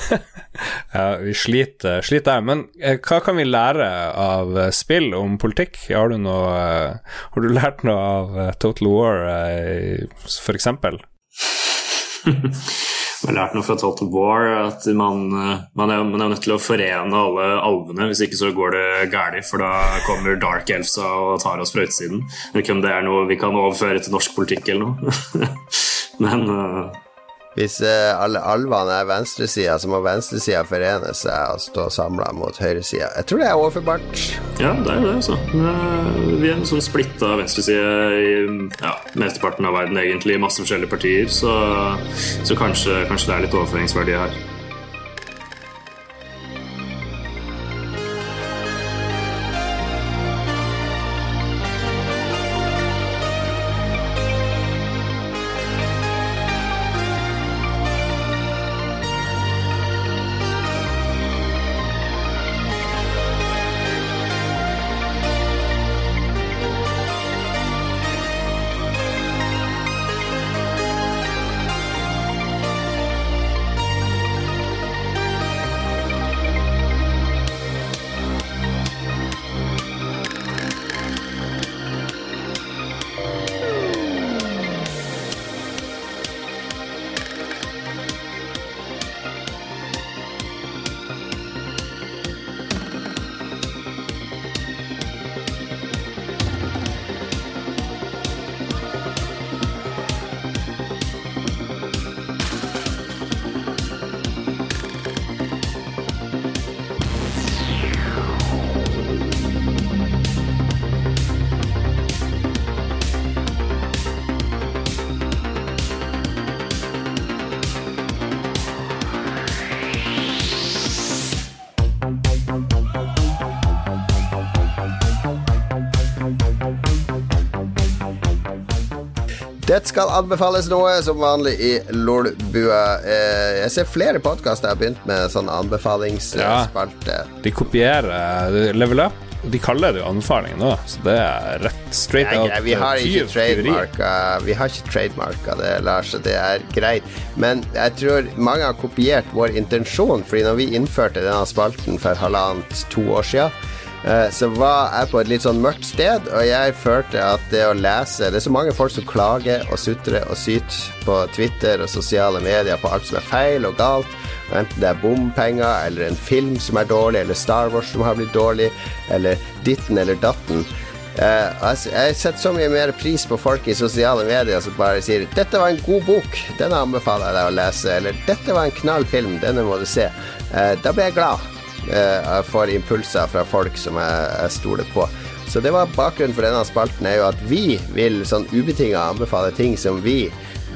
ja, vi sliter, sliter der. Men eh, hva kan vi lære av eh, spill om politikk? Har du, noe, har du lært noe av Total War, for eksempel? Jeg har lært noe fra Total War, at man, eh, man, er, man, er, nødt til å forene alle alvene. Hvis ikke så går det galt, for da kommer Dark Elfsa og tar oss fra utsiden. Ikke om det er noe vi kan overføre til norsk politikk eller noe. Men uh, hvis uh, alle alvene er venstresida, så må venstresida forene seg og stå samla mot høyresida. Jeg tror det er overførbart. Ja, det er det, altså. Vi er en sånn splitta venstreside i ja, mesteparten av verden, egentlig, masse forskjellige partier, så, så kanskje, kanskje det er litt overføringsverdi her. Det skal anbefales noe, som vanlig i Lolbua. Eh, jeg ser flere podkaster har begynt med sånn anbefalingsspalte. Ja, de kopierer Level Up. De kaller det jo anbefaling nå, så det er rett straight out. Ja, vi har ikke trademarka Vi har ikke trademarka det, Lars, det er greit. Men jeg tror mange har kopiert vår intensjon, fordi når vi innførte denne spalten for halvannet, to år siden Eh, så var jeg på et litt sånn mørkt sted, og jeg følte at det å lese Det er så mange folk som klager og sutrer og syter på Twitter og sosiale medier på alt som er feil og galt, enten det er bompenger eller en film som er dårlig, eller Star Wars som har blitt dårlig, eller ditten eller datten. Altså, jeg setter så mye mer pris på folk i sosiale medier som bare sier 'Dette var en god bok, denne anbefaler jeg deg å lese', eller 'Dette var en knall film, denne må du se'. Uh, da blir jeg glad. Eh, jeg får impulser fra folk som jeg, jeg stoler på. Så det var bakgrunnen for denne spalten, er jo at vi vil sånn ubetinga anbefale ting som vi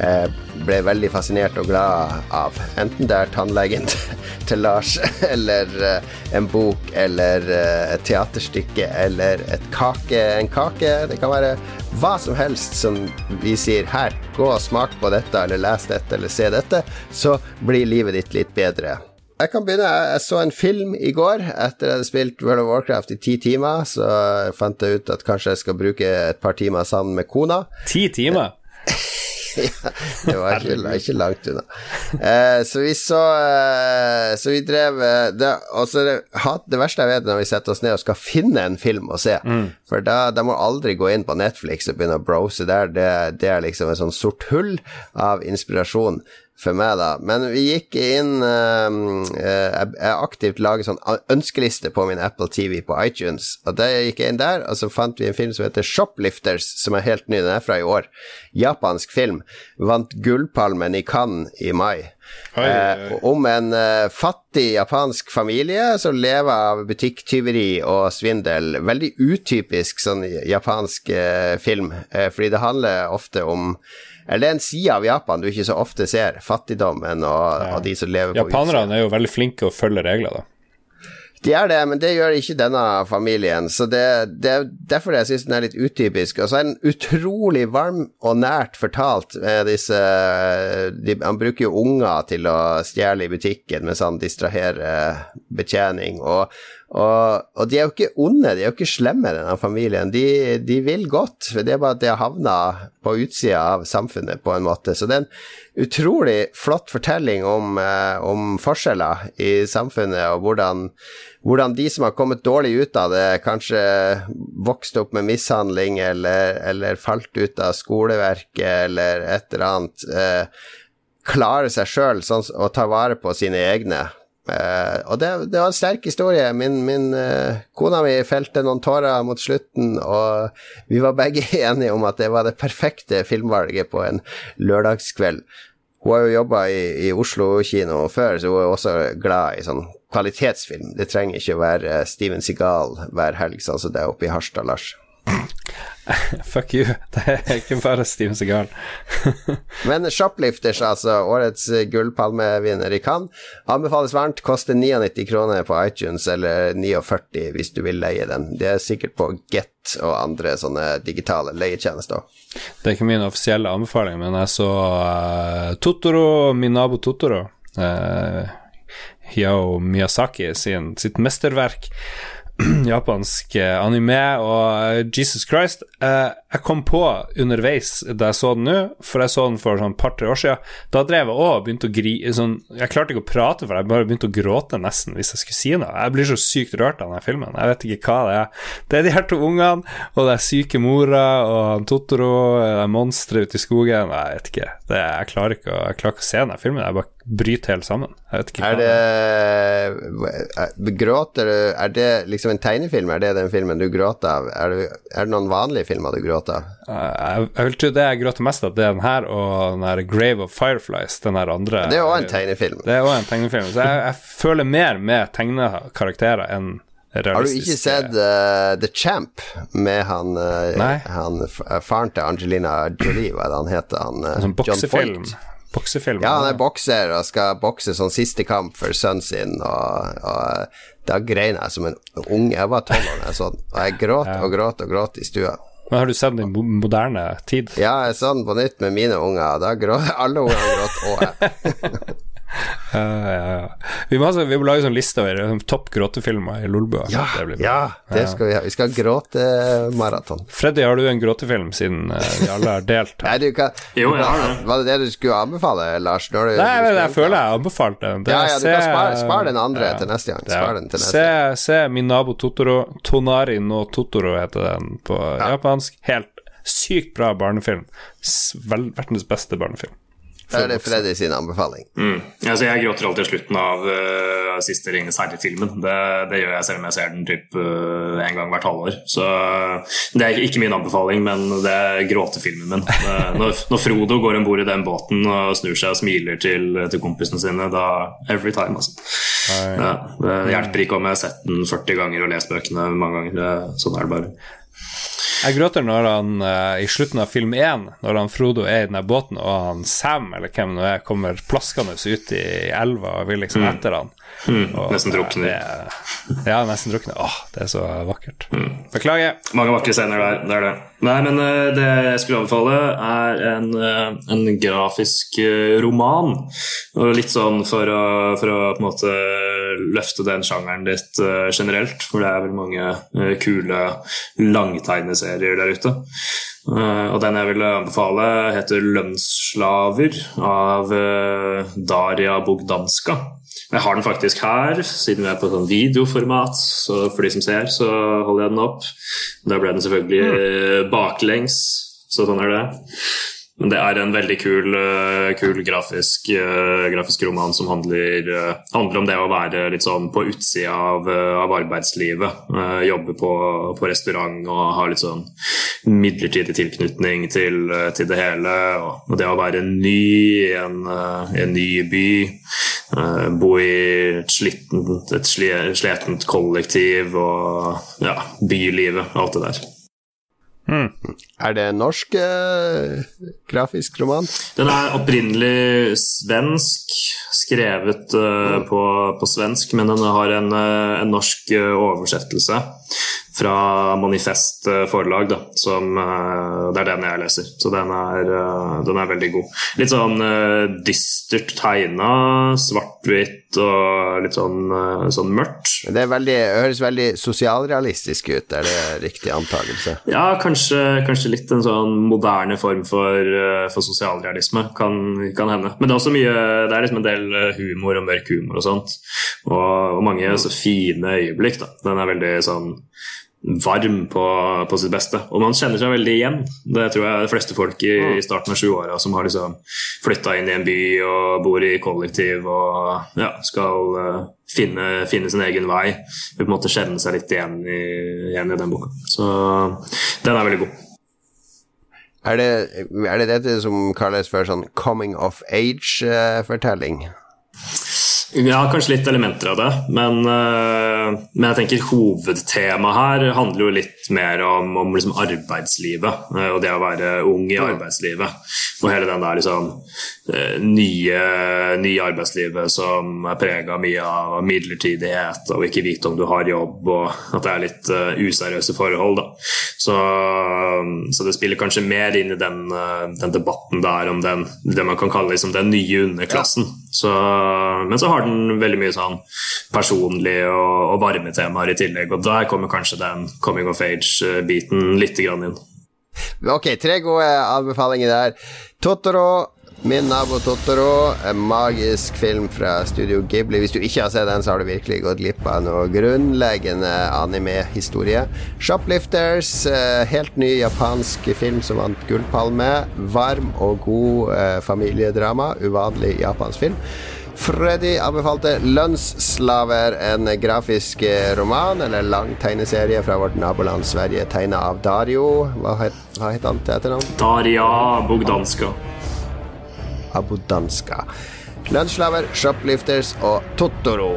eh, ble veldig fascinert og glad av. Enten det er tannlegen til Lars, eller eh, en bok, eller et teaterstykke, eller et kake, en kake. Det kan være hva som helst som vi sier her, gå og smak på dette, eller les dette, eller se dette, så blir livet ditt litt bedre. Jeg kan begynne. Jeg så en film i går etter jeg hadde spilt World of Warcraft i ti timer. Så fant jeg ut at kanskje jeg skal bruke et par timer sammen med kona. Ti timer? ja, det var ikke, ikke langt unna. Eh, så vi så eh, Så vi drev eh, det, også det, det, verste jeg vet, når vi setter oss ned og skal finne en film å se. Mm. For da, da må aldri gå inn på Netflix og begynne å browse der. Det, det er liksom et sånn sort hull av inspirasjon. For meg, da. Men vi gikk inn uh, Jeg aktivt laget sånn ønskeliste på min Apple TV på iTunes. Og da gikk jeg inn der, og så fant vi en film som heter Shoplifters, som er helt ny. Den er fra i år. Japansk film. Vant Gullpalmen i Cannes i mai. Eh, om en eh, fattig japansk familie som lever av butikktyveri og svindel. Veldig utypisk sånn japansk eh, film, uh, fordi det handler ofte om eller det er en side av Japan du ikke så ofte ser. Fattigdommen og, ja. og de som lever på. Japanerne er jo veldig flinke å følge regler, da. De er det, men det gjør ikke denne familien. Så det, det er derfor jeg syns den er litt utypisk. Og så er den utrolig varm og nært fortalt. Med disse, de, han bruker jo unger til å stjele i butikken mens han distraherer betjening. Og og, og, de er jo ikke onde, de er jo ikke slemme, denne familien. De, de vil godt, for det er bare at de har havna på utsida av samfunnet, på en måte. Så det er en utrolig flott fortelling om, eh, om forskjeller i samfunnet, og hvordan, hvordan, de som har kommet dårlig ut av det, kanskje vokste opp med mishandling eller, eller falt ut av skoleverket eller et eller annet, eh, klarer seg sjøl sånn, og tar vare på sine egne Uh, og det, det, var en sterk historie. Min, min uh, kona mi felte noen tårer mot slutten, og vi var begge enige om at det var det perfekte filmvalget på en lørdagskveld. Hun har jo jobba i, i Oslo kino før, så hun er også glad i sånn kvalitetsfilm. Det trenger ikke å være Steven Seagal hver helg, sånn som det er oppe i Harstad, Lars. Fuck you. Det er ikke bare Steven Segal. Men Shoplifters, altså, årets gullpalmevinner i Cannes, anbefales varmt. Koster 99 kroner på iTunes, eller 49 hvis du vil leie den. Det er sikkert på Get og andre sånne digitale leietjenester. Det er ikke min offisielle anbefaling, men jeg så uh, Totoro, min nabo Totoro. Uh, Hayao Miyazaki sin, sitt mesterverk. japansk eh, anime, og eh, Jesus Christ eh, Jeg kom på underveis da jeg så den nå, for jeg så den for sånn par-tre år siden, da drev jeg òg og begynte å gri sånn, Jeg klarte ikke å prate, for jeg bare begynte å gråte nesten hvis jeg skulle si noe. Jeg blir så sykt rørt av denne filmen. Jeg vet ikke hva det er. Det er de her to ungene, og det er syke mora, og Totoro, monsteret ute i skogen Jeg vet ikke. Det, jeg, klarer ikke å, jeg klarer ikke å se denne filmen. Jeg bare bryter helt sammen. Er det Gråter du Er det liksom en tegnefilm? Er det den filmen du gråter av? Er det, er det noen vanlige filmer du gråter av? Jeg, jeg, vil tro det jeg gråter mest av, det er den her og den her Grave of Fireflies, den her andre. Det er òg en tegnefilm. Det er òg en tegnefilm. Så jeg, jeg føler mer med tegnekarakterer enn har du ikke sett uh, The Champ med han, uh, han faren til Angelina Jolie, hva er det han heter? Han, uh, sånn boksefilm. Boksefilm. Ja, han er bokser og skal bokse sånn siste kamp for sønnen sin, og, og da grein jeg som en ung. Jeg var tolv år da jeg så den, og jeg gråt og gråt og gråt i stua. Men Har du sett den i moderne tid? Ja, jeg så den på nytt med mine unger. Da gråt alle ungene gråt, og jeg. Ja, ja. Vi, må, altså, vi må lage sånn liste over sånn topp gråtefilmer i Lolbua. Ja, det ja, det skal vi ha. Vi skal ha gråtemaraton. Freddy, har du en gråtefilm siden uh, vi alle har delt? Nei, du kan, jo, det. Var det det du skulle anbefale, Lars? Du, Nei, men jeg føler jeg anbefalte den. Ja, ja, du kan spare, spare den andre til neste gang. Spar den til neste se, se, Min nabo Totoro. Tonari no Totoro heter den på japansk. Helt sykt bra barnefilm. Verdens beste barnefilm. Da er det Freddy sin anbefaling. Mm. Altså, jeg gråter alltid i slutten av uh, siste Ringenes herre-filmen. Det, det, gjør jeg selv om jeg ser den typ uh, en gang hvert halvår. Så det er ikke min anbefaling, men det er gråtefilmen min. når, når, Frodo går om bord i den båten og snur seg og smiler til, til kompisene sine, da Every time, altså. Ja, det hjelper ikke om jeg har sett den 40 ganger og lest bøkene mange ganger. Det, sånn er det bare. Jeg gråter når han uh, i slutten av film én, når han Frodo er i den båten, og han Sam, eller hvem det er, kommer plaskende ut i elva og vil liksom mm. etter han. Mm, nesten drukner. Ja, nesten drukner. Åh, det er så vakkert. Mm. Beklager. Mange vakre scener der, det er det. Nei, men uh, det jeg skulle anbefale, er en, uh, en grafisk roman. Og litt sånn for å, for å på en måte løfte den sjangeren litt generelt, for det er vel mange kule langtegneserier serier der ute. Uh, og den jeg vil anbefale, heter 'Lønnsslaver' av uh, Daria Bogdanska. Jeg har den faktisk her, siden vi er på sånn videoformat. Så for de som ser, så holder jeg den opp. Da ble den selvfølgelig mm. baklengs, så sånn er det. Men det er en veldig kul, uh, kul grafisk, uh, grafisk, roman som handler, uh, handler, om det å være litt sånn på utsida av, av arbeidslivet. jobbe på, på, restaurant og ha litt sånn midlertidig tilknytning til, til det hele. Og, det å være ny i en, en ny by. bo i et slitent, et sletent kollektiv og ja, bylivet. Alt det der. Mm. Er det en norsk eh, grafisk roman? Den er opprinnelig svensk, skrevet eh, på, på, svensk, men den har en, uh, en norsk uh, oversettelse fra Manifest forlag, da, som, det er den jeg leser. Så den er, den er veldig god. Litt sånn dystert tegna, svart-hvitt og litt sånn, sånn mørkt. Det veldig, høres veldig sosialrealistisk ut, er det riktig antakelse? Ja, kanskje, kanskje litt en sånn moderne form for, for sosialrealisme, kan, kan, hende. Men det er også mye, det er liksom en del humor og mørk humor og sånt. Og, og mange så fine øyeblikk. da. Den er veldig sånn varm på, på, sitt beste. Og man kjenner seg veldig igjen. Det tror jeg de fleste folk i, i starten av 20-åra som har liksom flytta inn i en by og bor i kollektiv og ja, skal uh, finne, finne, sin egen vei. Vil på en måte kjenne seg litt igjen i, igjen i den boka. Så den er veldig god. Er det, er det dette som kalles for sånn coming of age-fortelling? Uh, ja, kanskje litt elementer av det. Men, uh, men jeg tenker hovedtemaet her handler jo litt mer om, om liksom arbeidslivet. Uh, og det å være ung i arbeidslivet. Og hele den der liksom uh, nye, nye, arbeidslivet som er prega mye av midlertidighet og ikke vite om du har jobb, og at det er litt useriøse forhold. Så, så, det spiller kanskje mer inn i den, den debatten der om den, det man kan kalle liksom den nye underklassen. Så, men så har den veldig mye sånn personlige og, og varme temaer i tillegg. Og der kommer kanskje den coming of age-biten litt inn. Ok, tre gode anbefalinger der. Totoro Min nabo Totoro, en magisk film fra Studio Ghibli. Hvis du ikke har sett den, så har du virkelig gått glipp av noe grunnleggende anime-historie. Shoplifters, eh, helt ny japansk film som vant Gullpalme. Varm og god eh, familiedrama. Uvanlig japansk film. Freddy anbefalte 'Lønnsslaver', en grafisk eh, roman eller lang tegneserie fra vårt naboland Sverige, tegna av Dario. Hva het, hva het han til etternavn? Daria Bogdanska. Abudanska. Lønnsslaver, Shoplifters og Totoro.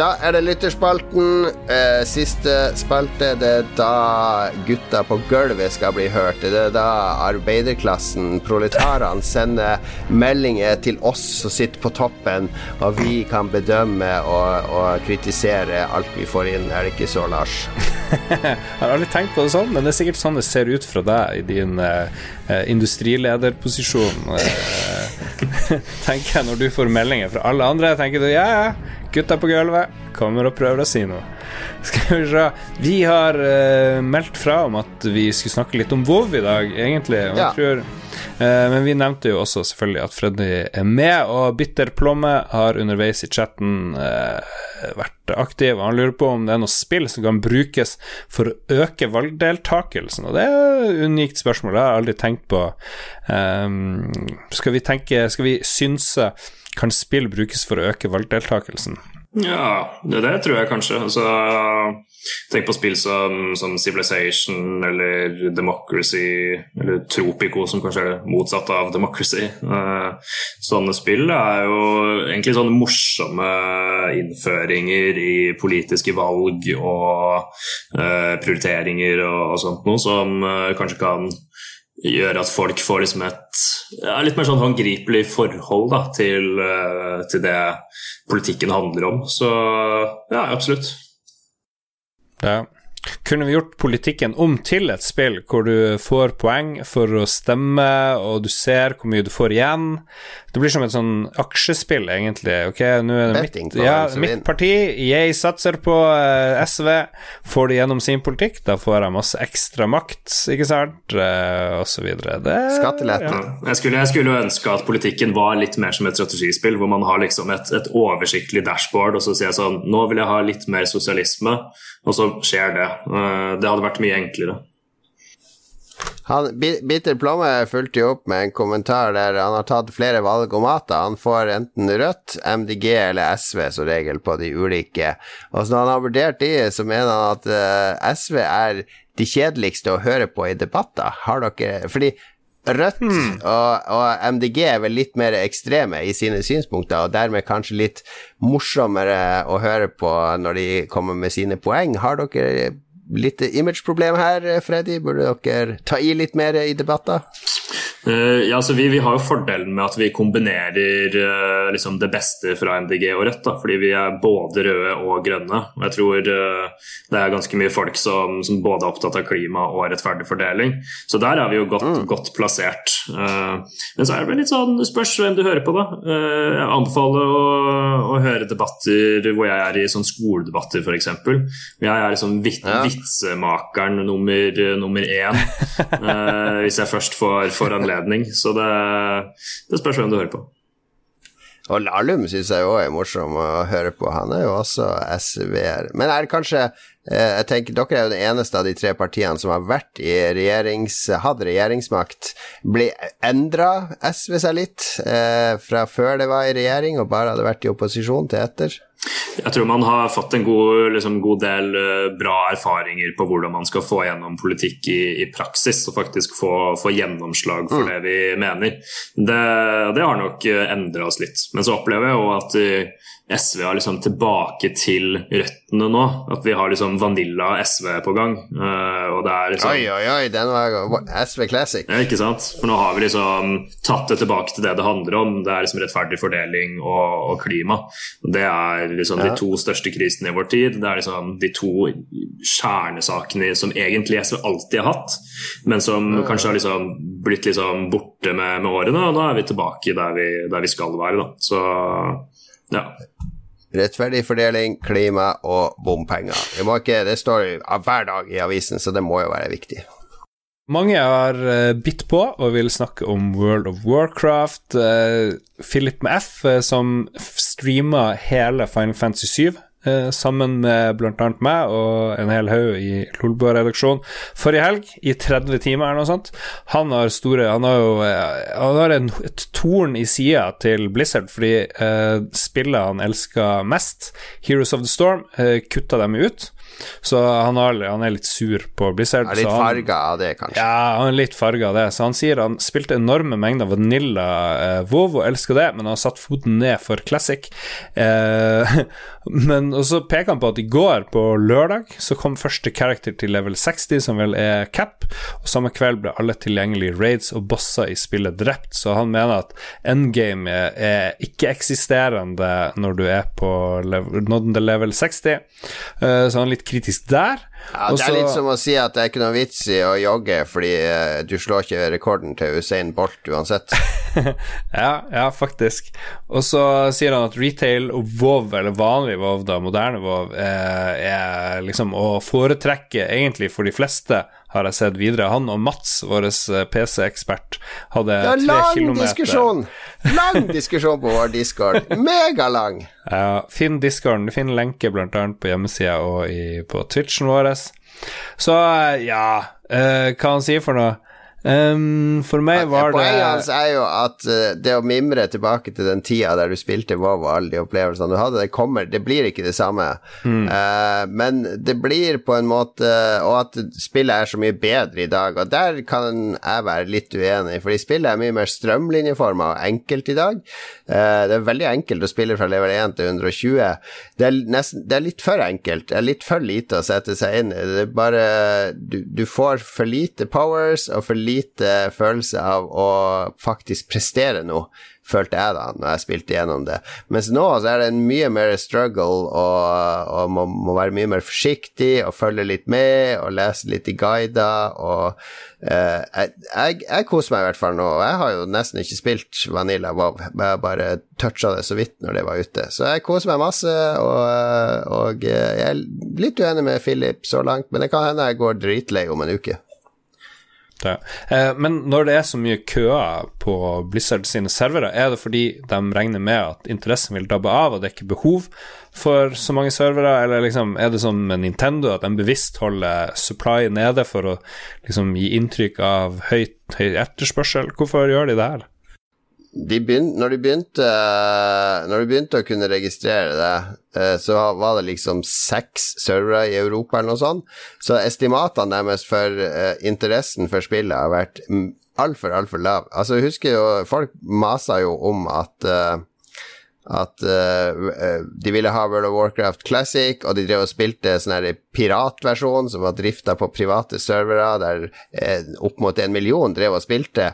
Da er det lytterspalten. Eh, siste spalte. Det er da gutta på gulvet skal bli hørt. Det er da arbeiderklassen, proletarene, sender meldinger til oss som sitter på toppen, og vi kan bedømme og, og kritisere alt vi får inn. Er det ikke så, Lars? jeg har aldri tenkt på det sånn, men det er sikkert sånn det ser ut fra deg i din eh, industrilederposisjon. eh, tenker jeg når du får meldinger fra alle andre. tenker du ja, ja Gutta på gulvet kommer og prøver å si noe. Skal vi se Vi har uh, meldt fra om at vi skulle snakke litt om Vov i dag, egentlig. Ja. Tror, uh, men vi nevnte jo også selvfølgelig at Freddy er med, og Bitter Plomme har underveis i chatten uh, vært aktiv. Han lurer på om det er noe spill som kan brukes for å øke valgdeltakelsen. Og det er et unikt spørsmål, det har jeg aldri tenkt på. Um, skal vi tenke Skal vi synse kan spill brukes for å øke valgdeltakelsen? Ja, det, det tror jeg kanskje. Altså, tenk på spill som, som, Civilization eller Democracy, eller Tropico, som kanskje er det motsatte av Democracy. Uh, sånne spill er jo egentlig sånne morsomme innføringer i politiske valg og uh, prioriteringer og, og, sånt noe, som uh, kanskje kan gjøre at folk får liksom et ja, litt mer sånn håndgripelig forhold da, til, uh, til, det politikken handler om. Så ja, absolutt. Ja. Kunne vi gjort politikken om til et spill hvor du får poeng for å stemme, og du ser hvor mye du får igjen? Det blir som et sånn aksjespill, egentlig. Ok, nå er det Betting mitt, ja, mitt parti, jeg satser på eh, SV. Får de gjennom sin politikk, da får jeg masse ekstra makt, ikke sant, uh, og så videre. Det Skattelette. ja. Ja. Jeg skulle, jeg skulle ønske at politikken var litt mer som et strategispill, hvor man har liksom et, et oversiktlig dashboard, og så sier jeg sånn Nå vil jeg ha litt mer sosialisme, og så skjer det. Eh, Det hadde vært mye enklere. Han, Bitter Plomme fulgte jo opp med en kommentar der han har tatt flere valgomater. Han får enten Rødt, MDG eller SV som regel på de ulike. Og så når han har vurdert de, så mener han at uh, SV er de kjedeligste å høre på i debatter. Har dere Fordi Rødt og, og MDG er vel litt mer ekstreme i sine synspunkter, og dermed kanskje litt morsommere å høre på når de kommer med sine poeng. Har dere litt imageproblem her, Freddy? Burde dere ta i litt mer i debatter? Uh, ja, altså vi, vi har jo fordelen med at vi kombinerer uh, liksom det beste fra MDG og Rødt. Da, fordi vi er både røde og grønne. Og jeg tror uh, det er ganske mye folk som, som både er opptatt av klima og rettferdig fordeling. Så der er vi jo godt, godt plassert. Men så er det vel litt sånn spørs hvem du hører på, da. Jeg anbefaler å, å høre debatter hvor jeg er i sånn skoledebatter, f.eks. Jeg er liksom vit, Ja. Vitsemakeren nummer, nummer én. eh, hvis jeg først får, får anledning. Så det, det spørs hvem du hører på. Og Lahlum syns jeg òg er morsom å høre på. Han er jo også SV-er. Men er det kanskje eh, Jeg tenker Dere er jo det eneste av de tre partiene som har vært i regjerings, hatt regjeringsmakt. Blir Endra SV seg litt eh, fra før det var i regjering og bare hadde vært i opposisjon til etter? Jeg tror man har fått en god, liksom, god del eh, bra erfaringer på hvordan man skal få gjennom politikk i, i praksis, og faktisk få, få gjennomslag for det vi mener. Det, det har nok endra oss litt. Men så opplever jeg jo at eh, SV er liksom tilbake til røttene nå. At vi har liksom Vanilla SV på gang. eh, og det er liksom Oi, oi, oi, den var SV Classic. Ja, ikke sant? For nå har vi liksom tatt det tilbake til det det handler om. Det er liksom rettferdig fordeling og, og klima. Det er liksom Ja. de to største krisene i vår tid. Det er liksom de to kjernesakene som egentlig SV alltid har hatt, men som kanskje har liksom blitt liksom borte med, med årene. Og da er vi tilbake der vi, der vi skal være, da. Så ja. Rettferdig fordeling, klima og bompenger. Det, må ikke, det står hver dag i avisen, så det må jo være viktig. Mange har uh, bitt på og vil snakke om World of Warcraft. Uh, Philip med F, uh, som streama hele Final Fantasy 7. eh, sammen med annet meg og en hel haug i Lolbua-redaksjonen forrige helg, i 30 timer eller noe sånt. Han har store Han har jo eh, Han har en, et torn i sida til Blizzard, fordi eh, spillet han elsker mest, Heroes of the Storm, eh, kutta dem ut. Så han, har, han er litt sur på Blizzard. Er litt farga av det, kanskje. ja, han er litt farga av det. Så han sier han spilte enorme mengder Vanilla eh, WoW og elsker det, men han har satt foten ned for Classic. Eh, men og så peker han på at i går, på lørdag, så kom første character til level 60, som vel er Cap, og samme kveld ble alle tilgjengelige raids og bosser i spillet drept, så han mener at endgame er, er ikke-eksisterende når du er på level, level 60, Eh, så han er litt kritisk der. Ja, det er litt som å si at det er ikke noe vits i å jogge fordi eh, du slår ikke rekorden til Usain Bolt uansett. Ja, ja, faktisk. Og så sier han at retail og WoW, eller vanlig WoW, da, moderne WoW, eh, er liksom å foretrekke egentlig for de fleste, har jeg sett videre. Han og Mats, vår eh, PC-ekspert, hadde er tre kilometer diskusjon! Lang diskusjon på vår discord. Megalang! Ja, finn discorden. Finn lenke annet på hjemmesida og i, på Twitchen vår. Så eh, ja, eh, hva han sier for noe? Ehm, for meg var det Poenget hans er jo at uh, det å mimre tilbake til den tida der du spilte WoW og alle de opplevelsene du hadde, det kommer Det blir ikke det samme. Eh, men det blir på en måte Og at spillet er så mye bedre i dag, og der kan jeg være litt uenig, fordi spillet er mye mer strømlinjeforma og enkelt i dag. Uh, det er veldig enkelt å spille fra level 1 til 120. Det er, nesten, det er litt for enkelt. Det er litt for lite å sette seg inn i. Det er bare du, du får for lite powers og for lite følelse av å faktisk prestere noe følte jeg da, når jeg spilte gjennom det. Mens nå så er det en mye mer struggle, og, og må, må, være mye mer forsiktig og følge litt med og lese litt i guider. og uh, jeg, jeg, jeg, koser meg i hvert fall nå. og Jeg har jo nesten ikke spilt Vanilla WoW, jeg bare toucha det så vidt når det var ute. Så jeg koser meg masse, og, og jeg er litt uenig med Philip så langt, men det kan hende jeg går dritlei om en uke. Ja. Eh, men når det er så mye køer på Blizzard sine servere, er det fordi de regner med at interessen vil dabbe av, og det er ikke behov for så mange servere, eller liksom, er det som med Nintendo, at de bevisst holder supply nede for å liksom, gi inntrykk av høyt, høy etterspørsel? Hvorfor gjør de det her? De begynte, når, de begynte, når de begynte å kunne registrere det, eh, så var det liksom seks servere i Europa eller noe sånt. Så estimatene deres for uh, interessen for spillet har vært altfor, altfor lav. Altså, jeg husker jo Folk masa jo om at uh, at uh, de ville ha World of Warcraft Classic, og de drev og spilte sånn piratversjon som var drifta på private servere, der uh, opp mot en million drev og spilte.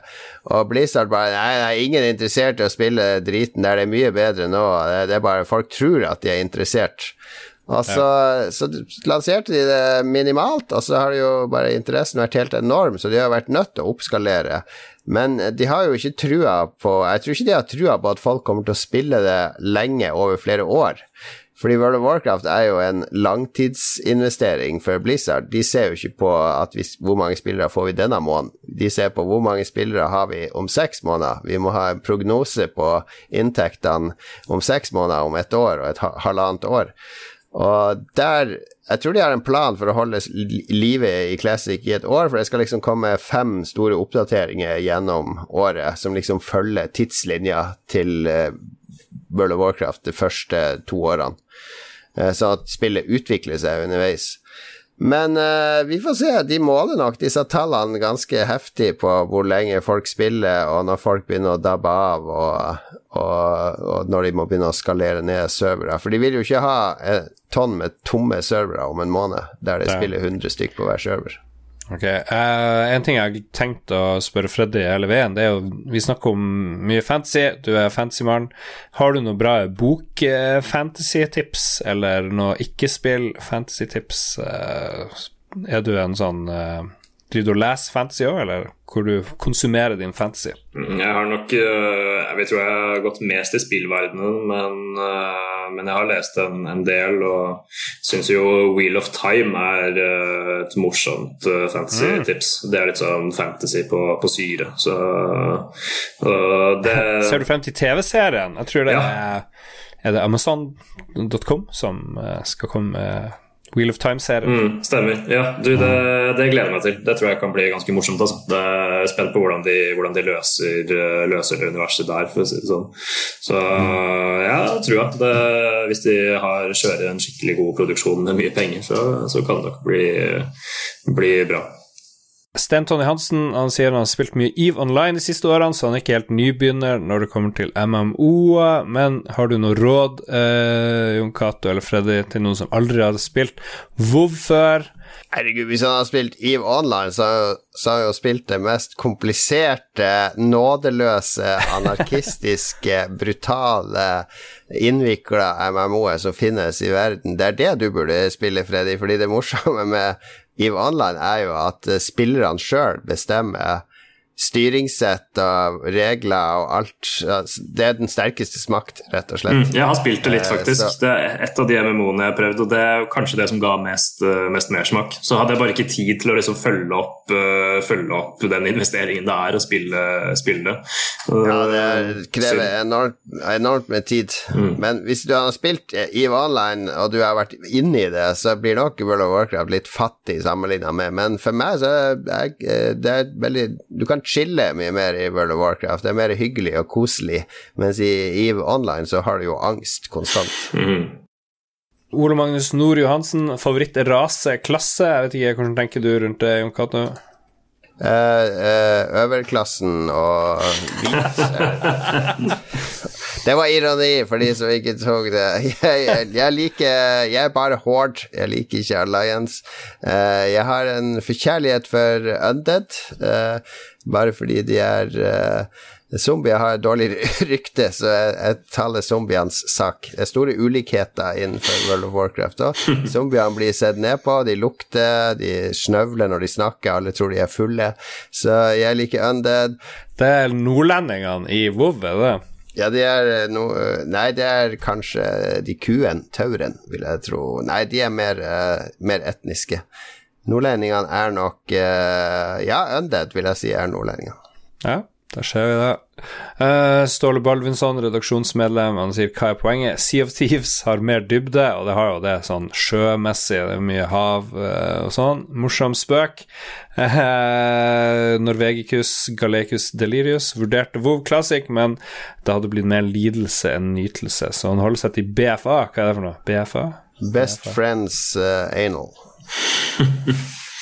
Og Blizzard bare Nei, nei ingen er interessert i å spille driten der, det er mye bedre nå. Det, det er bare Folk tror at de er interessert. Og så, ja. så, lanserte de det minimalt, og så har jo bare interessen vært helt enorm, så de har vært nødt til å oppskalere. Men de har jo ikke trua på Jeg tror ikke de har trua på at folk kommer til å spille det lenge, over flere år. Fordi World of Warcraft er jo en langtidsinvestering for Blizzard. De ser jo ikke på vi, hvor mange spillere får vi denne måneden. De ser på hvor mange spillere har vi om seks måneder. Vi må ha en prognose på inntektene om seks måneder, om et år og et halvannet år. Og der Jeg tror de har en plan for å holde livet i Classic i et år, for det skal liksom komme fem store oppdateringer gjennom året som liksom følger tidslinja til uh, World of Warcraft de første to årene. Sånn at spillet utvikler seg underveis. Men uh, vi får se. De måler nok disse tallene ganske heftig på hvor lenge folk spiller, og når folk begynner å dabbe av, og, og, og når de må begynne å skalere ned servere. For de vil jo ikke ha et tonn med tomme servere om en måned, der de spiller 100 stykk på hver server. Ok, uh, En ting jeg har tenkt å spørre Freddy eller Veen, det er jo Vi snakker om mye fantasy, du er fantasymann. Har du noe bra bok-fantasy-tips, eller noe ikke-spill-fantasy-tips? Uh, er du en sånn uh, Driver du og leser fantasy òg, eller hvor du konsumerer din fantasy? Mm, jeg har nok Jeg vet, tror jeg har gått mest i spillverdenen, men, men jeg har lest en, en del og syns jo Wheel of Time er et morsomt fantasy-tips. Mm. Det er litt sånn fantasy på, på syre, så det Ser du frem til TV-serien? Jeg tror det ja. er, er det Amazon.com som skal komme med Wheel of Time-serien. Mm, stemmer. Ja, du, det, det, gleder jeg meg til. Det tror jeg kan bli ganske morsomt. Altså. Det er spent på hvordan de, hvordan de løser, løser, universet der, for å si det sånn. Så ja, tror jeg. Det, hvis de har, kjører en skikkelig god produksjon med mye penger, så, så kan det nok bli, bli bra. Sten Tony Hansen han sier han har spilt mye EVE Online de siste årene, så han er ikke helt nybegynner når det kommer til MMO-er. Men har du noe råd, eh, Jon Cato eller Freddy, til noen som aldri hadde spilt WoW før? Herregud, hvis han har spilt EVE Online, så, så har han jo spilt det mest kompliserte, nådeløse, anarkistiske, brutale, innvikla MMO-et som finnes i verden. Det er det du burde spille, Freddy, fordi det morsomme med EVE Online er jo at eh, spillerne sjøl bestemmer styringssett og regler og alt. Det er den sterkestes makt, rett og slett. Mm, jeg har spilt det litt, faktisk. faktisk. Det er et av de MMO-ene jeg har prøvd, og det er kanskje det som ga mest, eh, mest mersmak. Så hadde jeg bare ikke tid til å liksom følge, opp, uh, følge, opp, den investeringen det er å spille, spille det. Ja, det krever enormt, enormt med tid. Mm. Men hvis du har spilt EVE Online, og du har vært inne i det, så blir nok World of Warcraft litt fattig sammenligna med Men for meg så er det veldig Du kan chille mye mer i World of Warcraft. Det er mer hyggelig og koselig, mens i EVE Online så har du jo angst konstant. Mm. Ole Magnus Nord Johansen, favorittrase, klasse? Jeg vet ikke, Hvordan tenker du rundt det, Jon Cato? Uh, uh, øverklassen og hvit Det var ironi for de som ikke tok det. Jeg, jeg, jeg liker Jeg er bare hård. Jeg liker ikke Alliance. Uh, jeg har en forkjærlighet for Undead, bare fordi de er Zombier har et dårlig rykte, så jeg, jeg taler zombienes sak. Det er store ulikheter innenfor World of Warcraft òg. Zombiene blir sett ned på, de lukter, de snøvler når de snakker, alle tror de er fulle. Så jeg liker Undead. Det er nordlendingene i WoW, er det? Ja, de er eh, no, Nei, det er kanskje de kuen, tauren, vil jeg tro. Nei, de er mer, uh, mer etniske. Nordlendingene er nok uh, Ja, Undead vil jeg si er nordlendingene. Ja. Da ser vi det. Uh, Ståle Balvinsson, redaksjonsmedlem, han sier hva er poenget? Sea of Thieves har mer dybde, og det har jo det sånn sjømessig, det er mye hav uh, og sånn. Morsom spøk. Uh, Norvegicus Galecus Delirius vurderte WoW Classic, men det hadde blitt mer lidelse enn nytelse, så han holder seg til BFA. Hva er det for noe? BFA? Best BFA. Friends Anal.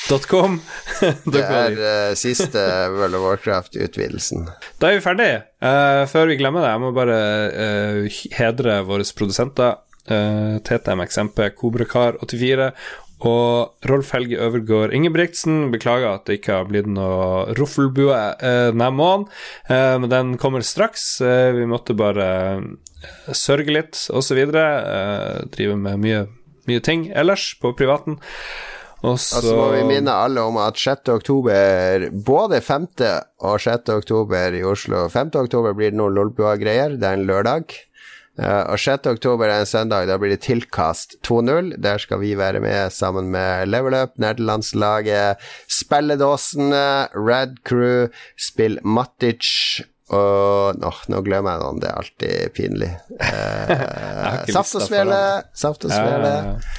.com. det er uh, siste World of Warcraft-utvidelsen. Da er vi ferdig. Uh, før vi glemmer det, jeg må bare uh, hedre våre produsenter. Uh, TTMXMP, Kobrakar84 og Rolf Helge Øvergård Ingebrigtsen. Beklager at det ikke har blitt noe roffelbue uh, denne måneden, men den kommer straks. vi måtte bare sørge litt, osv. Uh, drive med mye, mye ting ellers på privaten. Og så altså må vi minne alle om at 6. oktober, både 5. og 6. oktober i Oslo 5. oktober blir det noen Lolbua-greier, det er en lørdag. Uh, og 6. oktober er en søndag, da blir det Tilkast 2-0. Der skal vi være med sammen med Level Up, Nerdelandslaget, Spelledåsene, Red Crew, Spill Matic og oh, nå glemmer jeg noen, det er alltid pinlig. Eh, saft og svele, saft og svele.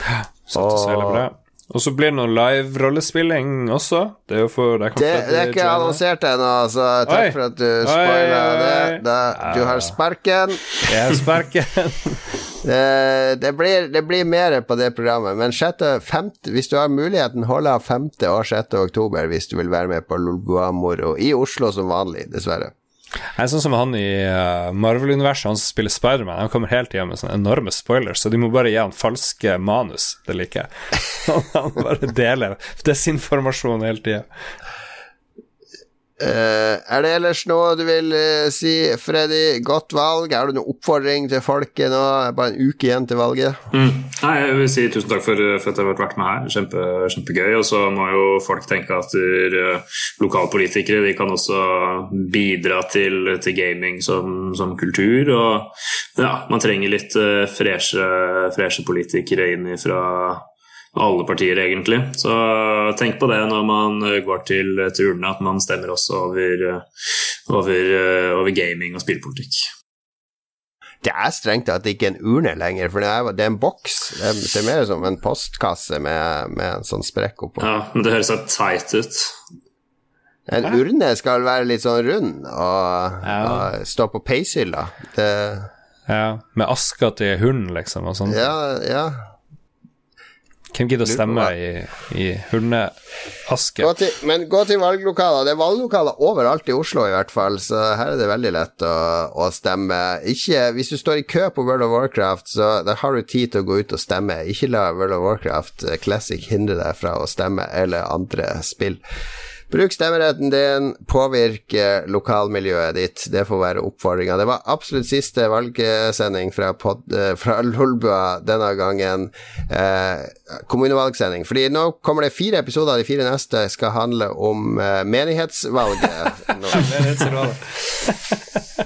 Ja, saft og svele, bra. Og så blir det noe live-rollespilling også. Det er jo for Det, det, det er ikke annonsert ennå, så takk oi. for at du spoila det. Da, du har sparken. Jeg har sparken. det, det, blir, det blir mer på det programmet, men 6. 5, hvis du har muligheten, hold av 5. og 6. oktober hvis du vil være med på Lolbua-moro. I Oslo som vanlig, dessverre. Jeg er sånn som han i uh, Marvel-universet, han som spiller Spiderman. Han kommer hele tida med sånne enorme spoilers, så de må bare gi han falske manus. Det liker jeg. han bare deler desinformasjon hele tida. Uh, er det ellers noe du vil uh, si, Freddy? Godt valg. Har du noen oppfordring til folket nå? Bare en uke igjen til valget. Mm. Nei, jeg vil si tusen takk for, for at jeg har vært med her. Kjempe, kjempegøy. Og så må jo folk tenke at uh, lokalpolitikere de kan også bidra til, til gaming som, som, kultur. Og ja, man trenger litt freshe, freshe politikere inn fra alle partier, egentlig. Så tenk på det når man går til, til urnene, at man stemmer også over, over, over gaming og spillpolitikk. Det er strengt at det ikke er en urne lenger, for det er, det er en boks. Det ser mer som en postkasse med, med en sånn sprekk oppå. Ja, men det høres så teit ut. En urne skal være litt sånn rund og, ja. og stå på peishylla. Ja, med aska til hunden, liksom, og sånn. Ja, ja. Hvem gidder å stemme i, i hundeaske? men gå til valglokaler. Det er valglokaler overalt i Oslo, i hvert fall, så her er det veldig lett å, å stemme. Ikke, hvis du står i kø på World of Warcraft, så da har du tid til å gå ut og stemme. Ikke la World of Warcraft Classic hindre deg fra å stemme, eller andre spill. Bruk stemmeretten din, påvirke lokalmiljøet ditt. Det får være oppfordringa. Det var absolutt siste valgsending fra, pod, eh, fra Lolbua denne gangen. Eh, kommunevalgsending. Fordi nå kommer det fire episoder. De fire neste skal handle om eh, menighetsvalget.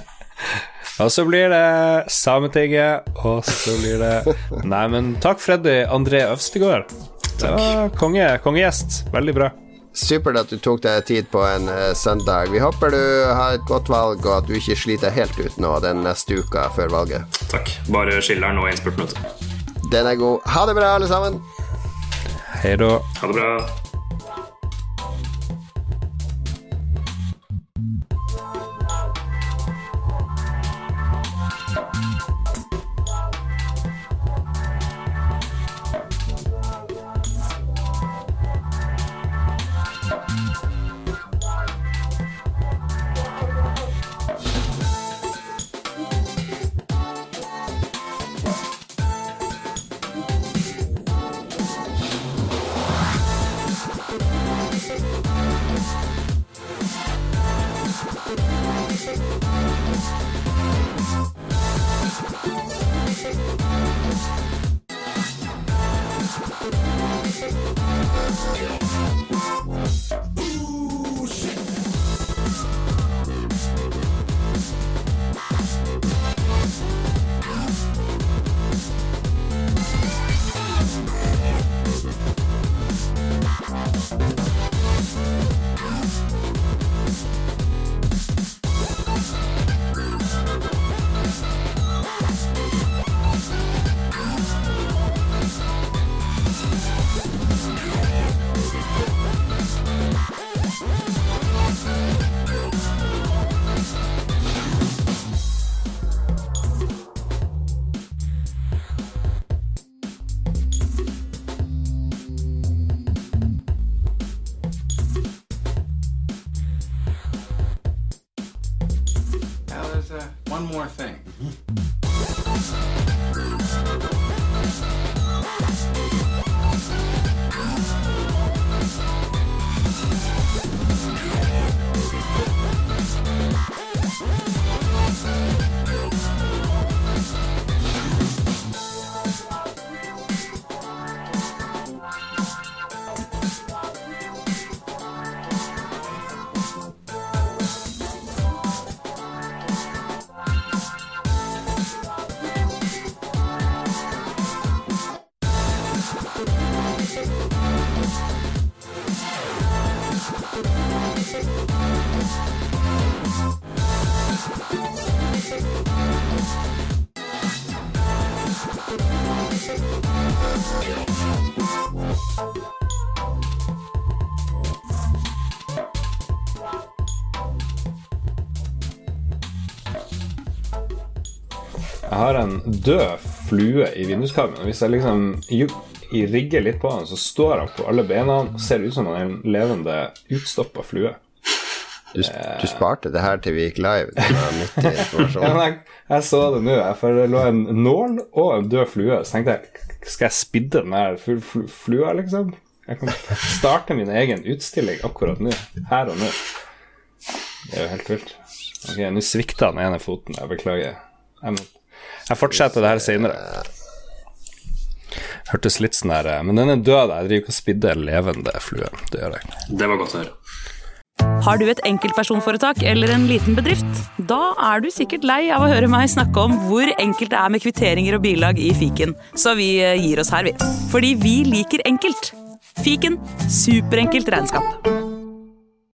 Og så blir det Sametinget, og så blir det Nei, men takk, Freddy André Øvstegård. Det var konge, kongegjest. Veldig bra. Supert at du tok deg tid på en uh, søndag. Vi håper du har et godt valg, og at du ikke sliter helt ut nå den neste uka før valget. Takk. Bare skiller'n og innspurten, Den er god. Ha det bra, alle sammen. Hei da. Ha det bra. Yeah. Død flue i vinduskarmen. Hvis jeg liksom i- rigger litt på den, så står han på alle beina og ser ut som han er en levende, utstoppa flue. Du, du sparte det her til vi gikk live. Det var nyttig informasjon. jeg, jeg så det nå, for det lå en nål og en død flue. Så tenkte jeg, skal jeg spidde den her fl fl flua, liksom? Jeg kan starte min egen utstilling akkurat nå. Her og nå. Det er jo helt vilt. Ok, nå svikta den ene foten. Jeg beklager. Jeg, må, jeg fortsetter det her senere. Hørtes litt sånn her eh, Men den er død. Jeg driver ikke og spidder levende flue. Det gjør jeg. Det var godt å høre. Har du et enkeltpersonforetak eller en liten bedrift? Da er du sikkert lei av å høre meg snakke om hvor enkelt det er med kvitteringer og bilag i fiken, så vi eh, gir oss her, vi. Fordi vi liker enkelt. Fiken superenkelt regnskap.